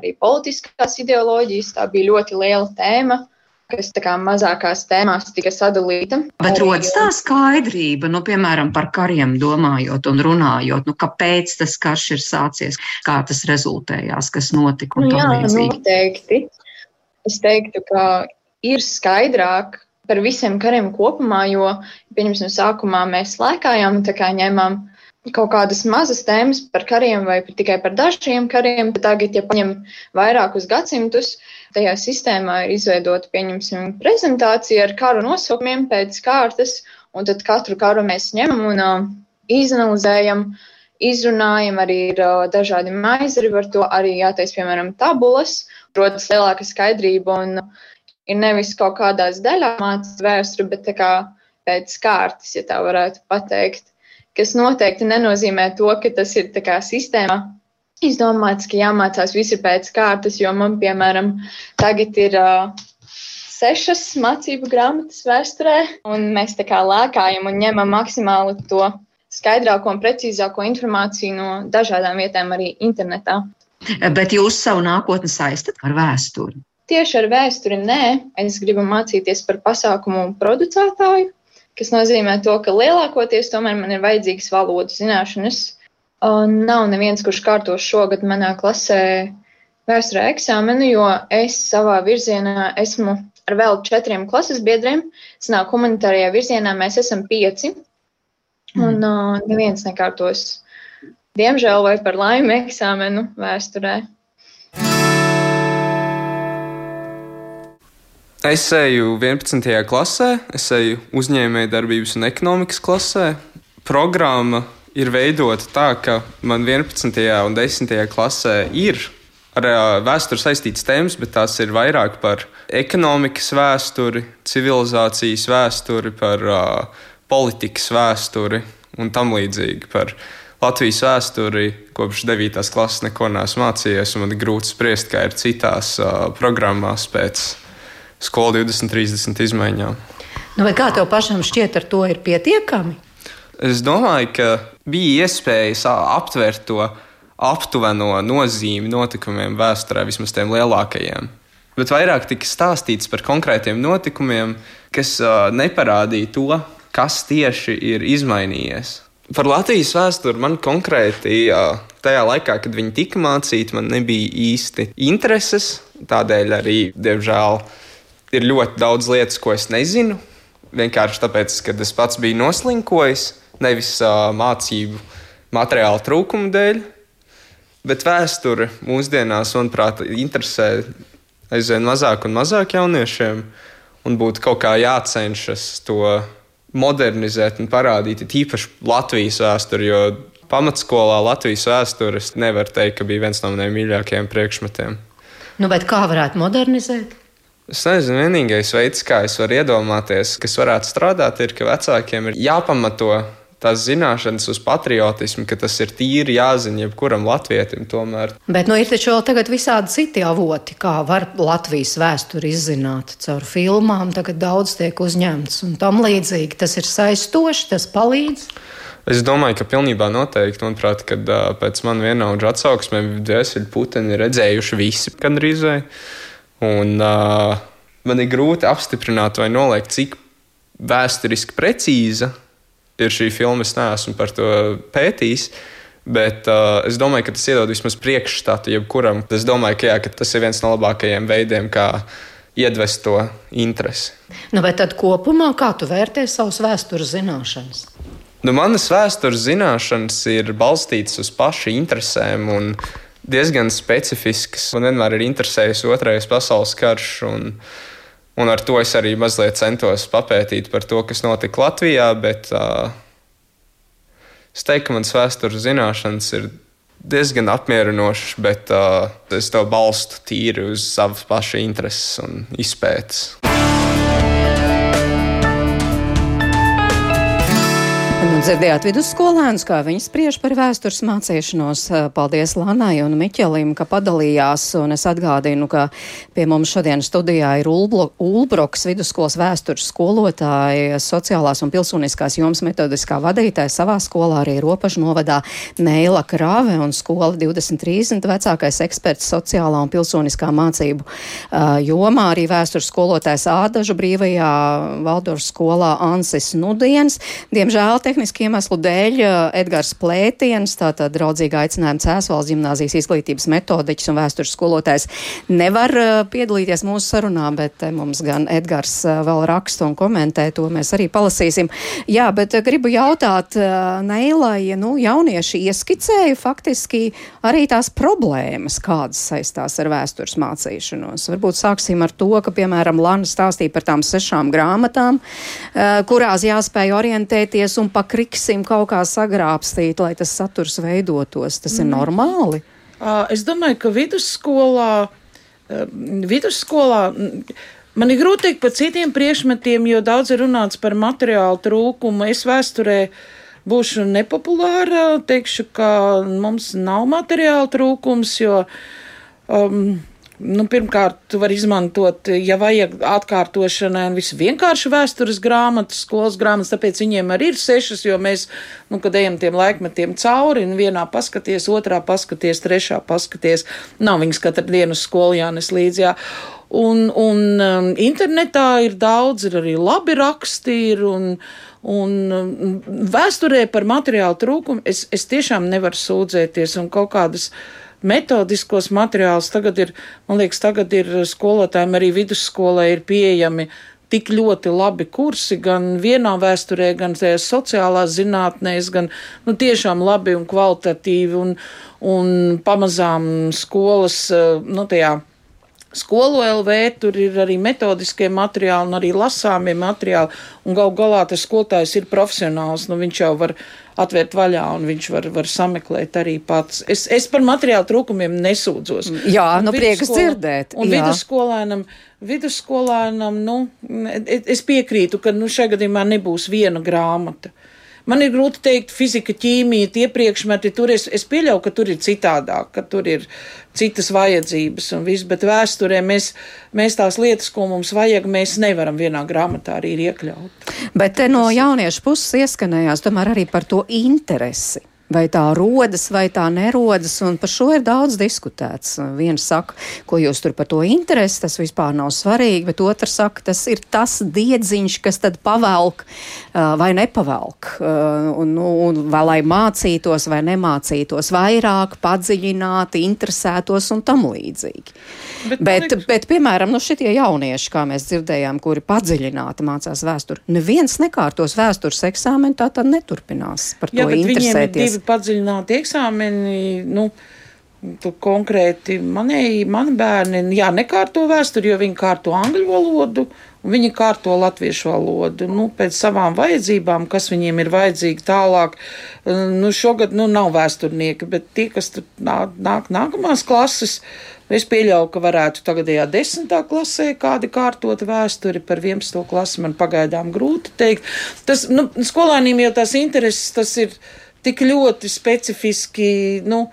Speaker 6: arī politiskās ideoloģijas. Tā bija ļoti liela tēma kas tā kā mazākās tēmās tika sadalīta.
Speaker 3: Bet rodas tā skaidrība, nu, piemēram, par kariem domājot un runājot, nu, kāpēc tas karš ir sācies, kā tas rezultējās, kas notika un
Speaker 6: nu,
Speaker 3: jā,
Speaker 6: līdzīgi. Noteikti. Es teiktu, ka ir skaidrāk par visiem kariem kopumā, jo, pieņemsim, sākumā mēs lēkājām, tā kā ņēmām kaut kādas mazas tēmas par kariem vai tikai par dažiem kariem. Tagad, ja paņem vairākus gadsimtus, tajā sistēmā ir izveidota, pieņemsim, prezentācija ar karu nosaukumiem pēc kārtas, un tad katru karu mēs ņemam un uh, izanalizējam, izrunājam, arī ir uh, dažādi maizari par to, arī jātais, piemēram, tabulas, rodas lielāka skaidrība un ir nevis kaut kādās daļās mācīt vēsturi, bet kā pēc kārtas, ja tā varētu pateikt kas noteikti nenozīmē to, ka tas ir kā sistēmā. Izdomāts, ka jāmācās visi pēc kārtas, jo man, piemēram, tagad ir uh, sešas mācību grāmatas vēsturē, un mēs tā kā lēkājam un ņemam maksimāli to skaidrāko un precīzāko informāciju no dažādām vietām, arī internetā.
Speaker 3: Bet jūs savu nākotni saistat ar vēsturi?
Speaker 6: Tieši ar vēsturi nē. Es gribu mācīties par pasākumu producētāju, kas nozīmē to, ka lielākoties tomēr man ir vajadzīgas valodu zināšanas. Nav neviens, kurš kārtos šogad manā klasē vēsturē eksāmenu, jo es savā virzienā esmu ar vēl četriem klases biedriem. Sanāk, humanitārajā virzienā mēs esam pieci, un mm. neviens nekārtos, diemžēl vai par laimi, eksāmenu vēsturē.
Speaker 7: Es eju 11. klasē, es eju uzņēmējdarbības un ekonomikas klasē. Programma ir veidota tā, ka man 11. un 10. klasē ir ar vēsturi saistītas tēmas, bet tās ir vairāk par ekonomikas vēsturi, civilizācijas vēsturi, par uh, politikas vēsturi un tam līdzīgi. Par Latvijas vēsturi kopš 9. klases neko neesmu mācījies, un man ir grūti spriest, kā ir citās uh, programmās pēc skolu 2030 izmaiņām.
Speaker 3: Nu, kā tev pašam šķiet, ar to ir pietiekami?
Speaker 7: Es domāju, ka bija iespējas aptvert to aptuveno nozīmi notikumiem vēsturē, vismaz tiem lielākajiem. Bet vairāk tika stāstīts par konkrētiem notikumiem, kas uh, neparādīja to, kas tieši ir izmainījies. Par Latvijas vēsturi man konkrēti uh, tajā laikā, kad viņi tika mācīti, man nebija īsti intereses. Tādēļ arī, diemžēl, uh, ir ļoti daudz lietas, ko es nezinu. Vienkārši tāpēc, ka es pats biju noslinkojis, nevis uh, mācību materiālu trūkumu dēļ. Bet vēsture mūsdienās, manuprāt, interesē aizvien mazāk un mazāk jauniešiem. Un būtu kaut kā jācenšas to modernizēt un parādīt īpaši Latvijas vēsturi. Jo pamatskolā Latvijas vēstures nevar teikt, ka bija viens no maniem mīļākajiem priekšmetiem.
Speaker 3: Nu, kā varētu modernizēt?
Speaker 7: Es nezinu, vienīgais veids, kā es varu iedomāties, kas varētu strādāt, ir, ka vecākiem ir jāpamato tās zināšanas uz patriotismu, ka tas ir tīri jāzina jebkuram latvietim. Tomēr.
Speaker 3: Bet nu, ir taču vēl tagad visādi citi avoti, kā var Latvijas vēsturi izzināt caur filmām. Tagad daudz tiek uzņemts un tam līdzīgi. Tas ir saistoši, tas palīdz.
Speaker 7: Es domāju, ka pilnībā noteikti. Manuprāt, kad uh, pēc man vienaudžu atsauksmēm Dēsļu Putini redzējuši visi gandrīz vai. Un, uh, man ir grūti apstiprināt vai noliegt, cik vēsturiski precīza ir šī filma. Es neesmu par to pētījis. Bet uh, es domāju, ka tas iedod vismaz priekšstatu jebkuram. Es domāju, ka, jā, ka tas ir viens no labākajiem veidiem, kā iedvest to interesi.
Speaker 3: Nu, bet tad kopumā kā tu vērtē savus vēstures zināšanas?
Speaker 7: Nu, manas vēstures zināšanas ir balstītas uz pašu interesēm un diezgan specifiskas. Man vienmēr ir interesējis otrais pasaules karš. Un, un ar to es arī mazliet centos papētīt par to, kas notika Latvijā. Bet uh, es teiktu, ka manas vēstures zināšanas ir diezgan apmierinošas, bet uh, es to balstu tīri uz savas paša intereses un izpētes.
Speaker 3: Dzirdējāt vidusskolēnus, kā viņi spriež par vēstures mācīšanos. Paldies Lanai un Miķelim, ka padalījās. Un es atgādinu, ka pie mums šodien studijā ir Ulbroks vidusskolas vēstures skolotāja, sociālās un pilsoniskās jomas metodiskā vadītāja savā skolā arī Ropažu novadā Neila Krāve un skola 2030 vecākais eksperts sociālā un pilsoniskā mācību uh, jomā. Arī vēstures skolotājs Ādažu brīvajā Valdorfu skolā Ansis Nudiens. Diemžēl tehniski iemeslu dēļ eh, Edgars Plētiens, tātad draudzīgi aicinājums Cēsvalsts gimnāzijas izglītības metodiķis un vēstures skolotājs, nevar eh, piedalīties mūsu sarunā, bet mums gan Edgars eh, vēl raksta un komentē, to mēs arī palasīsim. Jā, bet gribu jautāt Neilai, nu, jaunieši ieskicēja faktiski arī tās problēmas, kādas saistās ar vēstures mācīšanos. Varbūt sāksim ar to, ka, piemēram, Lana stāstīja par tām sešām grāmatām, kurās jāspēj orientēties un pa kriksim kaut kā sagrābstīt, lai tas saturs veidotos. Tas ir mm. normāli.
Speaker 5: Es domāju, ka vidusskolā, vidusskolā man ir grūti teikt par citiem priekšmetiem, jo daudz ir runāts par materiālu trūkumu. Es vēsturē būšu nepopulāra, teikšu, ka mums nav materiāla trūkums, jo um, Nu, pirmkārt, tu vari izmantot, ja vajag atkārtošanai, un visvienkārši vēstures grāmatas, skolas grāmatas, tāpēc viņiem arī ir sešas, jo mēs, nu, kad ejam tiem laikmetiem cauri, un vienā paskaties, otrā paskaties, trešā paskaties, nav viņas katru dienu skolu jānes līdzi. Jā. Un, un um, internetā ir daudz, ir arī labi raksti, ir, un, un um, vēsturē par materiālu trūkumu es, es tiešām nevaru sūdzēties un kaut kādas metodiskos materiālus. Tagad ir, man liekas, tagad ir skolotājiem arī vidusskolē ir pieejami tik ļoti labi kursi gan vienā vēsturē, gan sociālās zinātnēs, gan nu, tiešām labi un kvalitatīvi un, un pamazām skolas, nu, tajā skolu LV, tur ir arī metodiskie materiāli un arī lasāmie materiāli, un gal galā tas skolotājs ir profesionāls, nu viņš jau var atvērt vaļā un viņš var, var sameklēt arī pats. Es, es par materiālu trūkumiem nesūdzos.
Speaker 3: Jā, un nu prieks dzirdēt.
Speaker 5: Un vidusskolēnam, vidusskolēnam, nu, es piekrītu, ka nu, šajā gadījumā nebūs viena grāmata. Man ir grūti teikt, fizika, ķīmija, tie priekšmeti, tur es, es pieļauju, ka tur ir citādāk, ka tur ir citas vajadzības un viss, bet vēsturē mēs, mēs tās lietas, ko mums vajag, mēs nevaram vienā grāmatā arī iekļaut.
Speaker 3: Bet no jauniešu puses ieskanējās tomēr arī par to interesi. Vai tā rodas, vai tā nerodas, un par šo ir daudz diskutēts. Viens saka, ko jūs tur par to interesi, tas vispār nav svarīgi, bet otrs saka, tas ir tas diedziņš, kas tad pavelk vai nepavelk, un, nu, un vai lai mācītos vai nemācītos vairāk, padziļināti, interesētos un tam līdzīgi. Bet, bet, liekas... bet piemēram, nu šitie jaunieši, kā mēs dzirdējām, kuri padziļināti mācās vēsturi, neviens nekārtos vēstures eksāmenu, tā tad neturpinās par Jā, to interesēties
Speaker 5: divi padziļināti eksāmeni. Nu, Tu konkrēti manēji, mani bērni, jā, nekārto vēsturi, jo viņi kārto angļu valodu, un viņi kārto latviešu valodu, nu, pēc savām vajadzībām, kas viņiem ir vajadzīgi tālāk. Nu, šogad, nu, nav vēsturnieki, bet tie, kas tur nāk, nāk nākamās klases, es pieļauju, ka varētu tagadējā desmitā klasē kādi kārtot vēsturi par 11. klasi, man pagaidām grūti teikt. Tas, nu, skolēniem jau tās intereses, tas ir tik ļoti specifiski. Nu, um,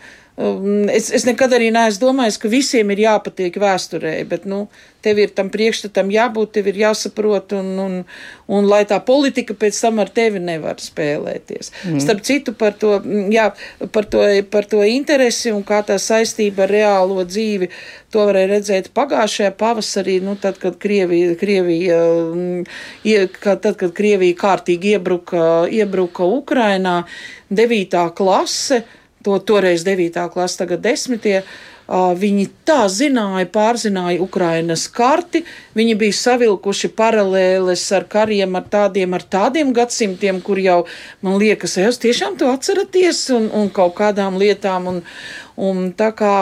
Speaker 5: Es, es nekad arī neesmu domājis, ka visiem ir jāpatīk vēsturē, bet nu, tev ir tam priekšstatam jābūt, tev ir jāsaprot, un, un, un lai tā politika pēc tam ar tevi nevar spēlēties. Mm. Starp citu, par to, jā, par, to, par to interesi un kā tā saistība ar reālo dzīvi, to varēja redzēt pagājušajā pavasarī, nu, tad, kad Krievija, Krievija, tad, kad Krievija kārtīgi iebruka, iebruka Ukrainā, devītā klase, to toreiz devītā klase, tagad desmitie Viņi tā zināja, pārzināja Ukrainas karti, viņi bija savilkuši paralēles ar kariem, ar tādiem, ar tādiem gadsimtiem, kur jau, man liekas, jūs tiešām to atceraties un, un kaut kādām lietām. Un, un tā kā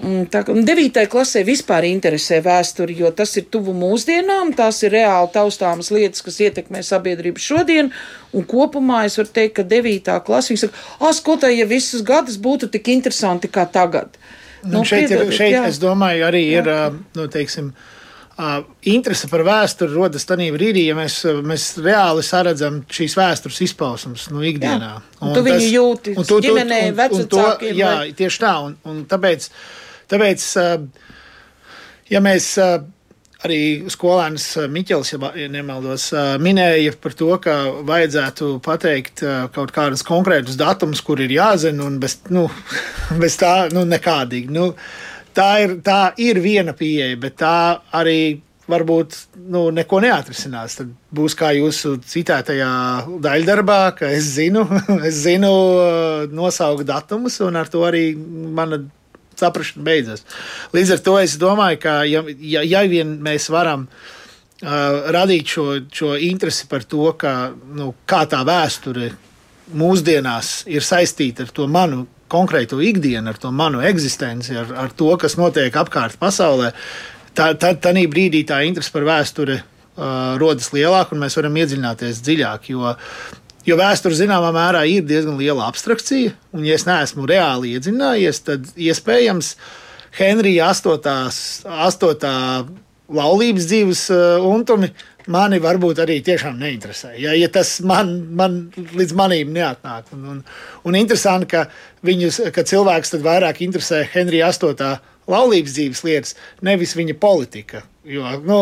Speaker 5: Tā, devītai klasē vispār interesē vēsturi, jo tas ir tuvu mūsdienām, tās ir reāli taustāmas lietas, kas ietekmē sabiedrību šodien. Un kopumā es varu teikt, ka devītā klasē viņi saka, ah, skolotāji, ja visus gadus būtu tik interesanti kā tagad.
Speaker 4: Nu, nu, šeit, piedodiet, ir, šeit jā. es domāju, arī jā. ir, nu, teiksim, interese par vēsturi rodas tajā brīdī, ja mēs, mēs reāli saredzam šīs vēstures izpausmes nu, ikdienā.
Speaker 5: Jā, un un tu viņu jūti ģimenē, vecākiem.
Speaker 4: Jā, vai... tieši tā. Un, un tāpēc, tāpēc, ja mēs arī skolēns Miķels, ja nemaldos, minēja par to, ka vajadzētu pateikt kaut kādus konkrētus datumus, kur ir jāzina, un bez, nu, bez tā nu, nekādīgi. Nu, tā, ir, tā ir viena pieeja, bet tā arī varbūt nu, neko neatrisinās. Tad būs kā jūsu citētajā daļdarbā, ka es zinu, es zinu nosaukt datumus, un ar to arī mana saprašana beidzas. Līdz ar to es domāju, ka ja, ja, ja vien mēs varam uh, radīt šo, šo interesi par to, ka, nu, kā tā vēsture mūsdienās ir saistīta ar to manu konkrēto ikdienu, ar to manu eksistenci, ar, ar to, kas notiek apkārt pasaulē, tā, tā, tā brīdī tā interese par vēsturi uh, rodas lielāka un mēs varam iedziļināties dziļāk. Jo Jo vēsture zināmā mērā ir diezgan liela abstrakcija, un, ja es neesmu reāli iedzinājies, tad iespējams Henrija 8. 8. laulības dzīves uh, untumi mani varbūt arī tiešām neinteresē. Ja, ja tas man, man līdz manim neatnāk. Un, un, un interesanti, ka, viņus, ka cilvēks tad vairāk interesē Henrija 8. laulības dzīves lietas, nevis viņa politika. Jo, nu,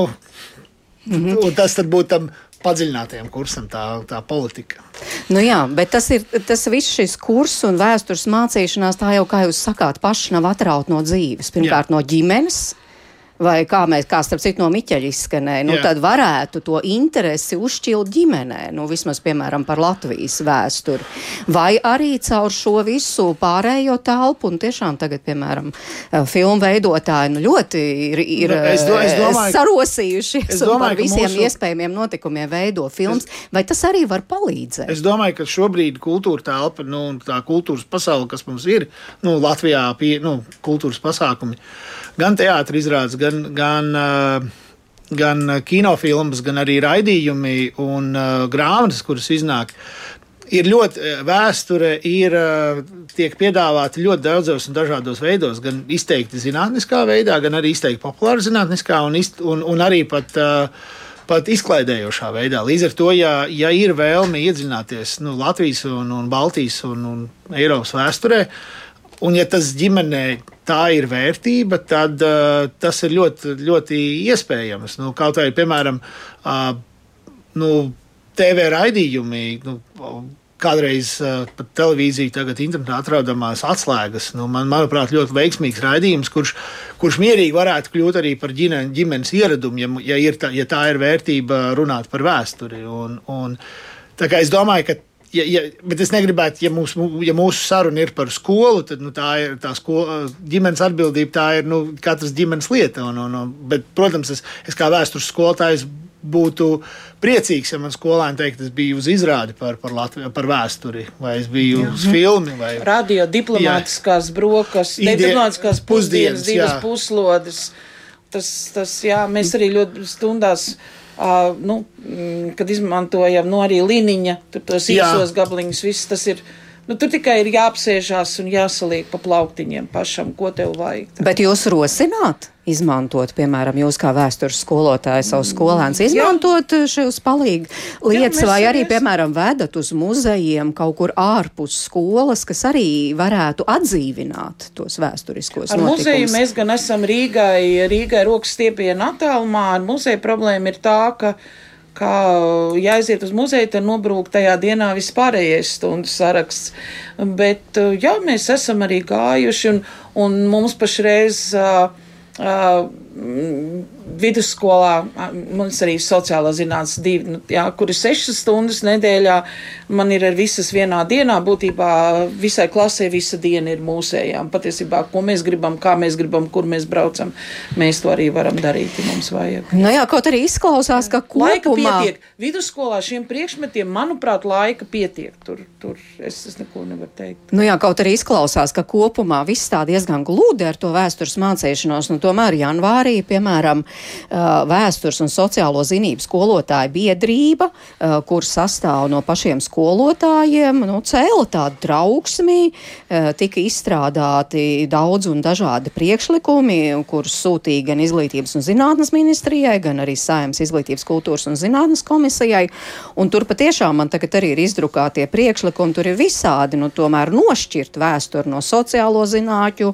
Speaker 4: mm -hmm. Tas būtu tam padziļinātajam kursam tā, tā politika.
Speaker 3: Nu jā, bet tas ir tas viss šis kurs un vēstures mācīšanās, tā jau, kā jūs sakāt, paši nav atraut no dzīves. Pirmkārt, jā. no ģimenes vai kā mēs, kā starp citu no Miķeļa izskanēja, nu, Jā. tad varētu to interesi uzšķilt ģimenē, nu, vismaz, piemēram, par Latvijas vēsturi. Vai arī caur šo visu pārējo telpu, un tiešām tagad, piemēram, eh, filmu veidotāji nu, ļoti ir, ir nu, es do, es eh, domāju, sarosījušies es domāju, un par visiem mūsu... iespējamiem notikumiem veido filmas, es, vai tas arī var palīdzēt?
Speaker 4: Es domāju, ka šobrīd kultūra telpa, nu, tā kultūras pasaule, kas mums ir, nu, Latvijā pie, nu, kultūras pasākumi, gan teātris izrādes, gan, gan, gan kinofilmas, gan arī raidījumi un grāmatas, kuras iznāk. Ir ļoti vēsture, ir tiek piedāvāta ļoti daudzos un dažādos veidos, gan izteikti zinātniskā veidā, gan arī izteikti populāra zinātniskā un, izt, un, un arī pat uh, pat izklaidējošā veidā. Līdz ar to, ja, ja ir vēlme iedziļināties nu, Latvijas, un, un Baltijas un, un Eiropas vēsturē, un ja tas ģimenē tā ir vērtība, tad uh, tas ir ļoti, ļoti iespējams. Nu, kaut arī, piemēram, uh, nu, TV raidījumi. Nu, Kādreiz uh, pat televīzija, tagad internetā atrodamās atslēgas. Nu, man, manuprāt, ļoti veiksmīgs raidījums, kurš, kurš mierīgi varētu kļūt arī par ģimenes, ģimenes ieradumu, ja, ja, ir tā, ja tā ir vērtība runāt par vēsturi. Un, un, es domāju, ka ja, ja, bet es negribētu, ja, mūs, ja mūsu saruna ir par skolu, tad nu, tā ir tā skola, ģimenes atbildība. Tā ir nu, katras ģimenes lieta. Un, un, un, bet, protams, es, es kā vēstures skolotājs būtu priecīgs, ja man skolēni teikt, es biju uz izrādi par, par, Latviju, par vēsturi, vai es biju jā. uz filmu. Vai...
Speaker 5: Radio diplomātiskās brokastis, diplomātiskās pusdienas, divas jā. puslodes. Tas, tas, jā, mēs arī ļoti stundās Uh, nu, kad izmantojam nu, arī līniņa, tur tos īsos gabaliņus, viss tas ir. Nu, tur tikai ir jāapsēžās un jāsaliek pa plauktiņiem pašam, ko tev vajag.
Speaker 3: Tā. Bet jūs rosināt? izmantot, piemēram, jūs kā vēstures skolotāji savus skolēnus, izmantot Jā. šos palīgi lietas, Jā, vai arī, mēs... piemēram, vedat uz muzejiem kaut kur ārpus skolas, kas arī varētu atdzīvināt tos vēsturiskos
Speaker 5: ar notikumus. Muzeju mēs gan esam Rīgai, Rīgai rokas stiepienu attālumā, ar muzeju problēma ir tā, ka kā jāaiziet uz muzeju, tad nobrūk tajā dienā vispārējais stundu saraksts. Bet jā, mēs esam arī gājuši, un, un mums pašreiz uh, mm, vidusskolā, mums arī sociālā zinātnes divi, nu, jā, kur ir sešas stundas nedēļā, man ir visas vienā dienā, būtībā visai klasē visa diena ir mūsējām. Patiesībā, ko mēs gribam, kā mēs gribam, kur mēs braucam, mēs to arī varam darīt, ja mums vajag.
Speaker 3: Nu jā, kaut arī izklausās, ka kopumā...
Speaker 5: Laika pietiek. Vidusskolā šiem priekšmetiem, manuprāt, laika pietiek. Tur, tur es, es neko nevaru teikt.
Speaker 3: Nu jā, kaut arī izklausās, ka kopumā viss tā diezgan glūdi ar to vēstures mācīšanos. Nu, tomēr janvārī, piemēram, vēstures un sociālo zinību skolotāju biedrība, kur sastāv no pašiem skolotājiem, nu, cēla tādu trauksmi, tika izstrādāti daudz un dažādi priekšlikumi, kurus sūtīja gan Izglītības un zinātnes ministrijai, gan arī Saimnes izglītības kultūras un zinātnes komisijai. Un tur patiešām man tagad arī ir izdrukātie priekšlikumi, tur ir visādi, nu, tomēr nošķirt vēsturi no sociālo zinātņu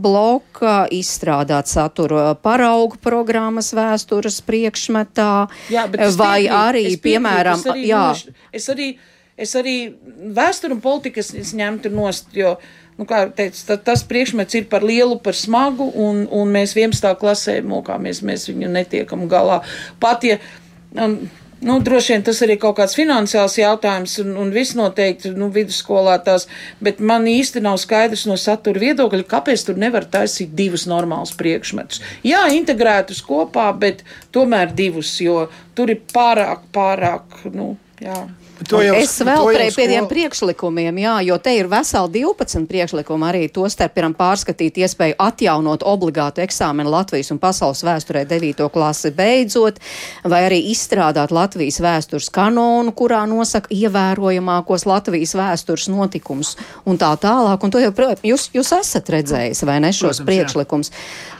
Speaker 3: bloka, izstrādāt saturu paraugu programmas vēstures priekšmetā,
Speaker 5: Jā,
Speaker 3: vai
Speaker 5: piekrītu,
Speaker 3: arī, piemēram,
Speaker 5: es arī,
Speaker 3: jā.
Speaker 5: noš, es arī, es arī vēsturu un politikas ņemtu nost, jo, nu, kā teicu, ta, tas priekšmets ir par lielu, par smagu, un, un mēs 11. klasē mokāmies, mēs viņu netiekam galā. Pat, ja, um, Nu, droši vien tas arī kaut kāds finansiāls jautājums, un, un viss noteikti nu, vidusskolā tās, bet man īsti nav skaidrs no satura viedokļa, kāpēc tur nevar taisīt divus normālus priekšmetus. Jā, integrētus kopā, bet tomēr divus, jo tur ir pārāk, pārāk, nu, jā.
Speaker 4: Jau,
Speaker 3: es vēl pie tiem
Speaker 4: skol-
Speaker 3: priekšlikumiem, jā, jo te ir veseli 12 priekšlikumi arī to starp piram pārskatīt iespēju atjaunot obligātu eksāmenu Latvijas un pasaules vēsturē 9. klasi beidzot, vai arī izstrādāt Latvijas vēstures kanonu, kurā nosaka ievērojamākos Latvijas vēstures notikumus un tā tālāk. Un to jau, jūs, jūs esat redzējis, vai ne, šos
Speaker 4: Protams,
Speaker 3: priekšlikumus.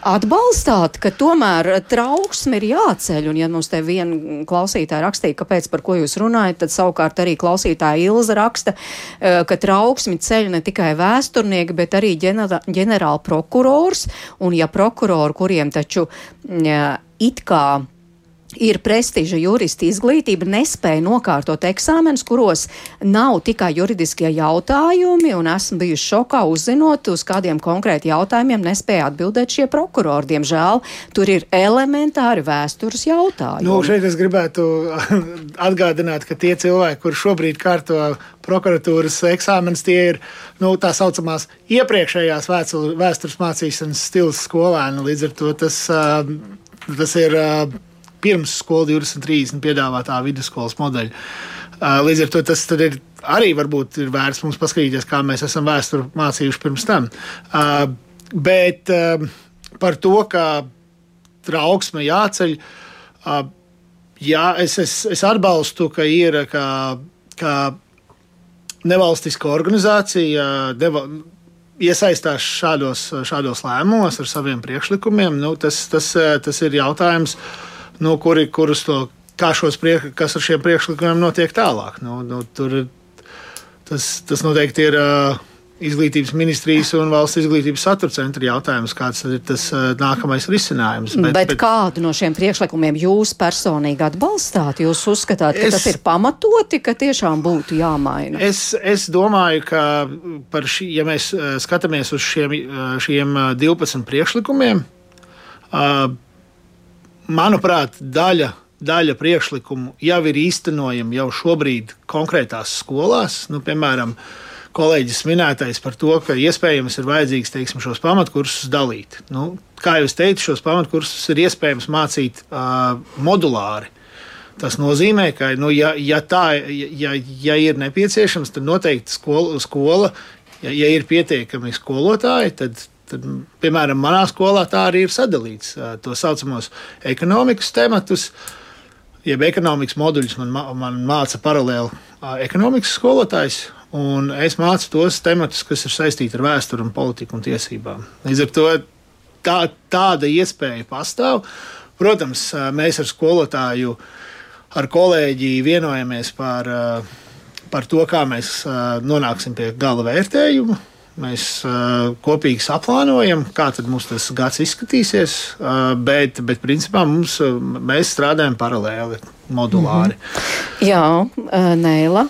Speaker 3: Atbalstāt, ka tomēr trauksme ir jāceļ, un ja mums te viena klausītāja rakstīja, kāpēc par ko jūs runājat, tad savukārt arī klausītāja Ilza raksta, eh, ka trauksmi ceļ ne tikai vēsturnieki, bet arī ģenerāla prokurors, un ja prokurori, kuriem taču mm, it kā ir prestiža jurista izglītība, nespēja nokārtot eksāmenus, kuros nav tikai juridiskie jautājumi, un esmu bijusi šokā uzzinot, uz kādiem konkrēti jautājumiem nespēja atbildēt šie prokurori. Diemžēl tur ir elementāri vēstures jautājumi.
Speaker 4: Nu, šeit es gribētu atgādināt, ka tie cilvēki, kuriem šobrīd kārto prokuratūras eksāmenis, tie ir nu, tā saucamās iepriekšējās vēstures mācīšanas stils skolēni. Līdz ar to tas, ā, tas ir ā, pirms skola 2030 piedāvātā vidusskolas modeļa. Ā, Līdz ar to tas ir arī varbūt ir vērts mums paskatīties, kā mēs esam vēsturi mācījuši pirms tam. Ā, Bet ā, par to, ka trauksme jāceļ. ā, Jā, es, es, es atbalstu, ka ir kā, kā nevalstiska organizācija deva, iesaistās šādos, šādos lēmumos ar saviem priekšlikumiem. Nu, tas, tas, tas ir jautājums, nu, kuri, kurus to, priek, kas ar šiem priekšlikumiem notiek tālāk. Nu, nu, tur, tas, tas noteikti ir. Uh, Izglītības ministrijas un valsts izglītības satura centra jautājums, kāds ir tas uh, nākamais risinājums.
Speaker 3: Bet, bet, bet kādu no šiem priekšlikumiem jūs personīgi atbalstāt? Jūs uzskatāt, ka
Speaker 4: Es-
Speaker 3: tas ir pamatoti, ka tiešām būtu jāmaina?
Speaker 4: Es, es domāju, ka par šī, ja mēs skatāmies uz šiem, šiem eh, 12 priekšlikumiem, eh, manuprāt, daļa, daļa priekšlikumu jau ir īstenojama jau šobrīd konkrētās skolās. Nu, piemēram, kolēģis minētais par to, ka iespējams ir vajadzīgs teiksim, šos pamatkursus dalīt. Nu, kā jau es teicu, šos pamatkursus ir iespējams mācīt uh, modulāri. Tas nozīmē, ka, nu, ja, ja, tā, ja, ja ir nepieciešams, tad noteikti skola, skola ja, ja ir pietiekami skolotāji, tad, tad, piemēram, manā skolā tā arī ir sadalīts. To saucamos ekonomikas tematus, jeb ekonomikas moduļus man, ma- man māca paralēli ekonomikas skolotājs. Un es mācu tos tematus, kas ir saistīti ar vēsturi, un politiku un tiesībām. Līdz ar to tā, tāda iespēja pastāv. Protams, mēs ar skolotāju, ar kolēģi vienojamies par, par to, kā mēs nonāksim pie gala vērtējuma. Mēs uh, kopīgi saplānojam, kā mums tas gads izskatīsies, uh, bet, bet principā mums, uh, mēs strādājam paralēli. Modulāri.
Speaker 3: Mm -hmm. Jā, Nēla,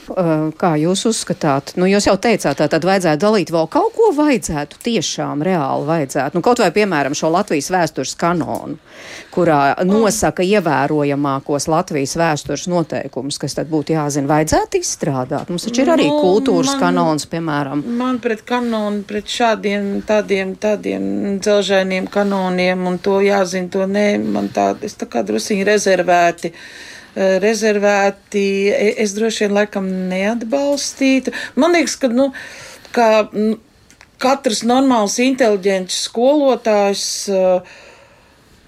Speaker 3: kā jūs uzskatāt? Nu, jūs jau teicāt, tā tad vajadzētu dalīt vēl kaut ko vajadzētu, tiešām reāli vajadzētu. Nu, kaut vai, piemēram, šo Latvijas vēstures kanonu, kurā nosaka ievērojamākos Latvijas vēstures noteikumus, kas tad būtu jāzina, vajadzētu izstrādāt. Mums taču ir arī nu, kultūras man, kanons, piemēram.
Speaker 5: Man pret kanonu, pret šādiem tādiem, tādiem dzelžainiem kanoniem un to jāzina, to nē, man tā, es tā kā drusiņi rezervēti. Eh, rezervēti, e, es droši vien laikam neatbalstītu. Man liekas, ka, nu, nu, katrs normāls, inteliģents skolotājs, uh,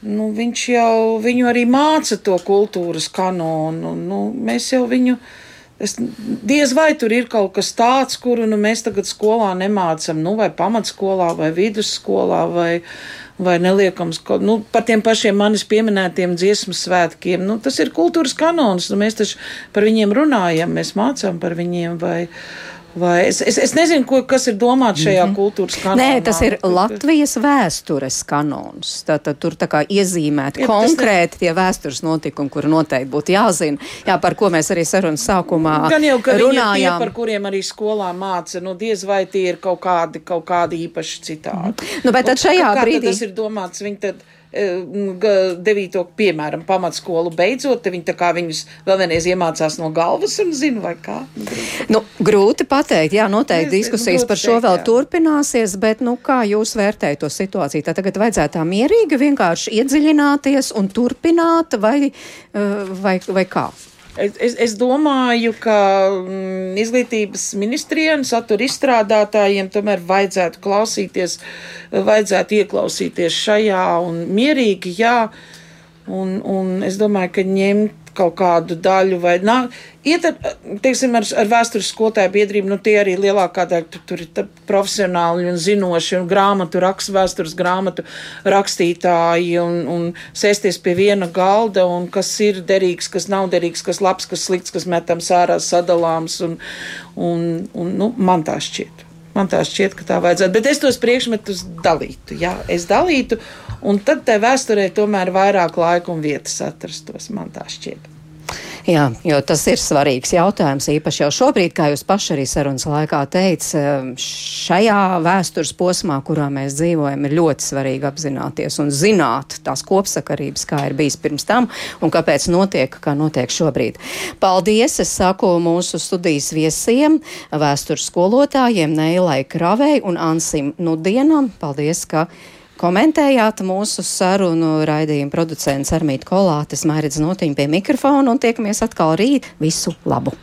Speaker 5: nu, viņš jau viņu arī māca to kultūras kanonu. Nu, mēs jau viņu. Es, diez vai tur ir kaut kas tāds, kuru nu, mēs tagad skolā nemācām, nu, vai pamatskolā, vai vidusskolā, vai, vai neliekams, nu, par tiem pašiem manis pieminētiem dziesmu svētkiem. Nu, tas ir kultūras kanons, nu, mēs taču par viņiem runājam, mēs mācām par viņiem. Vai, Vai es, es, es nezinu, ko, kas ir domāts šajā mm -hmm. kultūras kanālā.
Speaker 3: Nē, tas ir Latvijas vēstures kanons. Tātad tur tā kā iezīmēti ja, konkrēti ne... tie vēstures notikumi, kuri noteikti būtu jāzina. Jā, par ko mēs arī sarunas sākumā
Speaker 5: Gan jau, ka
Speaker 3: runājām.
Speaker 5: Tie, par kuriem arī skolā māca, nu diez vai tie ir kaut kādi, kaut kādi īpaši citādi. Mm -hmm.
Speaker 3: Nu, bet tad šajā
Speaker 5: Un,
Speaker 3: brīdī.
Speaker 5: Tas ir domāts, viņi tad devīto, piemēram, pamatskolu beidzot, viņi tā kā viņus vēl vienreiz iemācās no galvas un zina, vai kā.
Speaker 3: Nu, grūti pateikt, jā, noteikti es, diskusijas par šo teikt, vēl jā. turpināsies, bet, nu, kā jūs vērtējat to situāciju? Tā tagad vajadzētu tā mierīgi vienkārši iedziļināties un turpināt, vai, vai, vai kā?
Speaker 5: Es, es, es domāju, ka mm, izglītības ministrijai un satura izstrādātājiem tomēr vajadzētu klausīties, vajadzētu ieklausīties šajā un mierīgi, jā. Un, un es domāju, ka ņemt kaut kādu daļu, vai nā, iet ar, teiksim, ar, ar vēstures skolotāju biedrību, nu tie arī lielākā daļa tur, tur ir profesionāli un zinoši un grāmatu raksts, vēstures grāmatu rakstītāji un, un sēsties pie viena galda un kas ir derīgs, kas nav derīgs, kas labs, kas slikts, kas metams ārā sadalāms un, un, un nu, man tā šķiet. Man tā šķiet, ka tā vajadzētu. Bet es tos priekšmetus dalītu. Jā, es dalītu, un tad tai vēsturē tomēr vairāk laika un vietas atrastos. Man tā šķiet.
Speaker 3: Jā, jo tas ir svarīgs jautājums, īpaši jau šobrīd, kā jūs paši arī sarunas laikā teicat, šajā vēstures posmā, kurā mēs dzīvojam, ir ļoti svarīgi apzināties un zināt tās kopsakarības, kā ir bijis pirms tam un kāpēc notiek, kā notiek šobrīd. Paldies! Es saku mūsu studijas viesiem, vēstures skolotājiem Neilai Kravei un Ansim Nudienam. Paldies, ka komentējāt mūsu sarunu raidījumu producents Armīt Kolātes, Mairidz Notiņa pie mikrofona un tiekamies atkal rīt. Visu labu!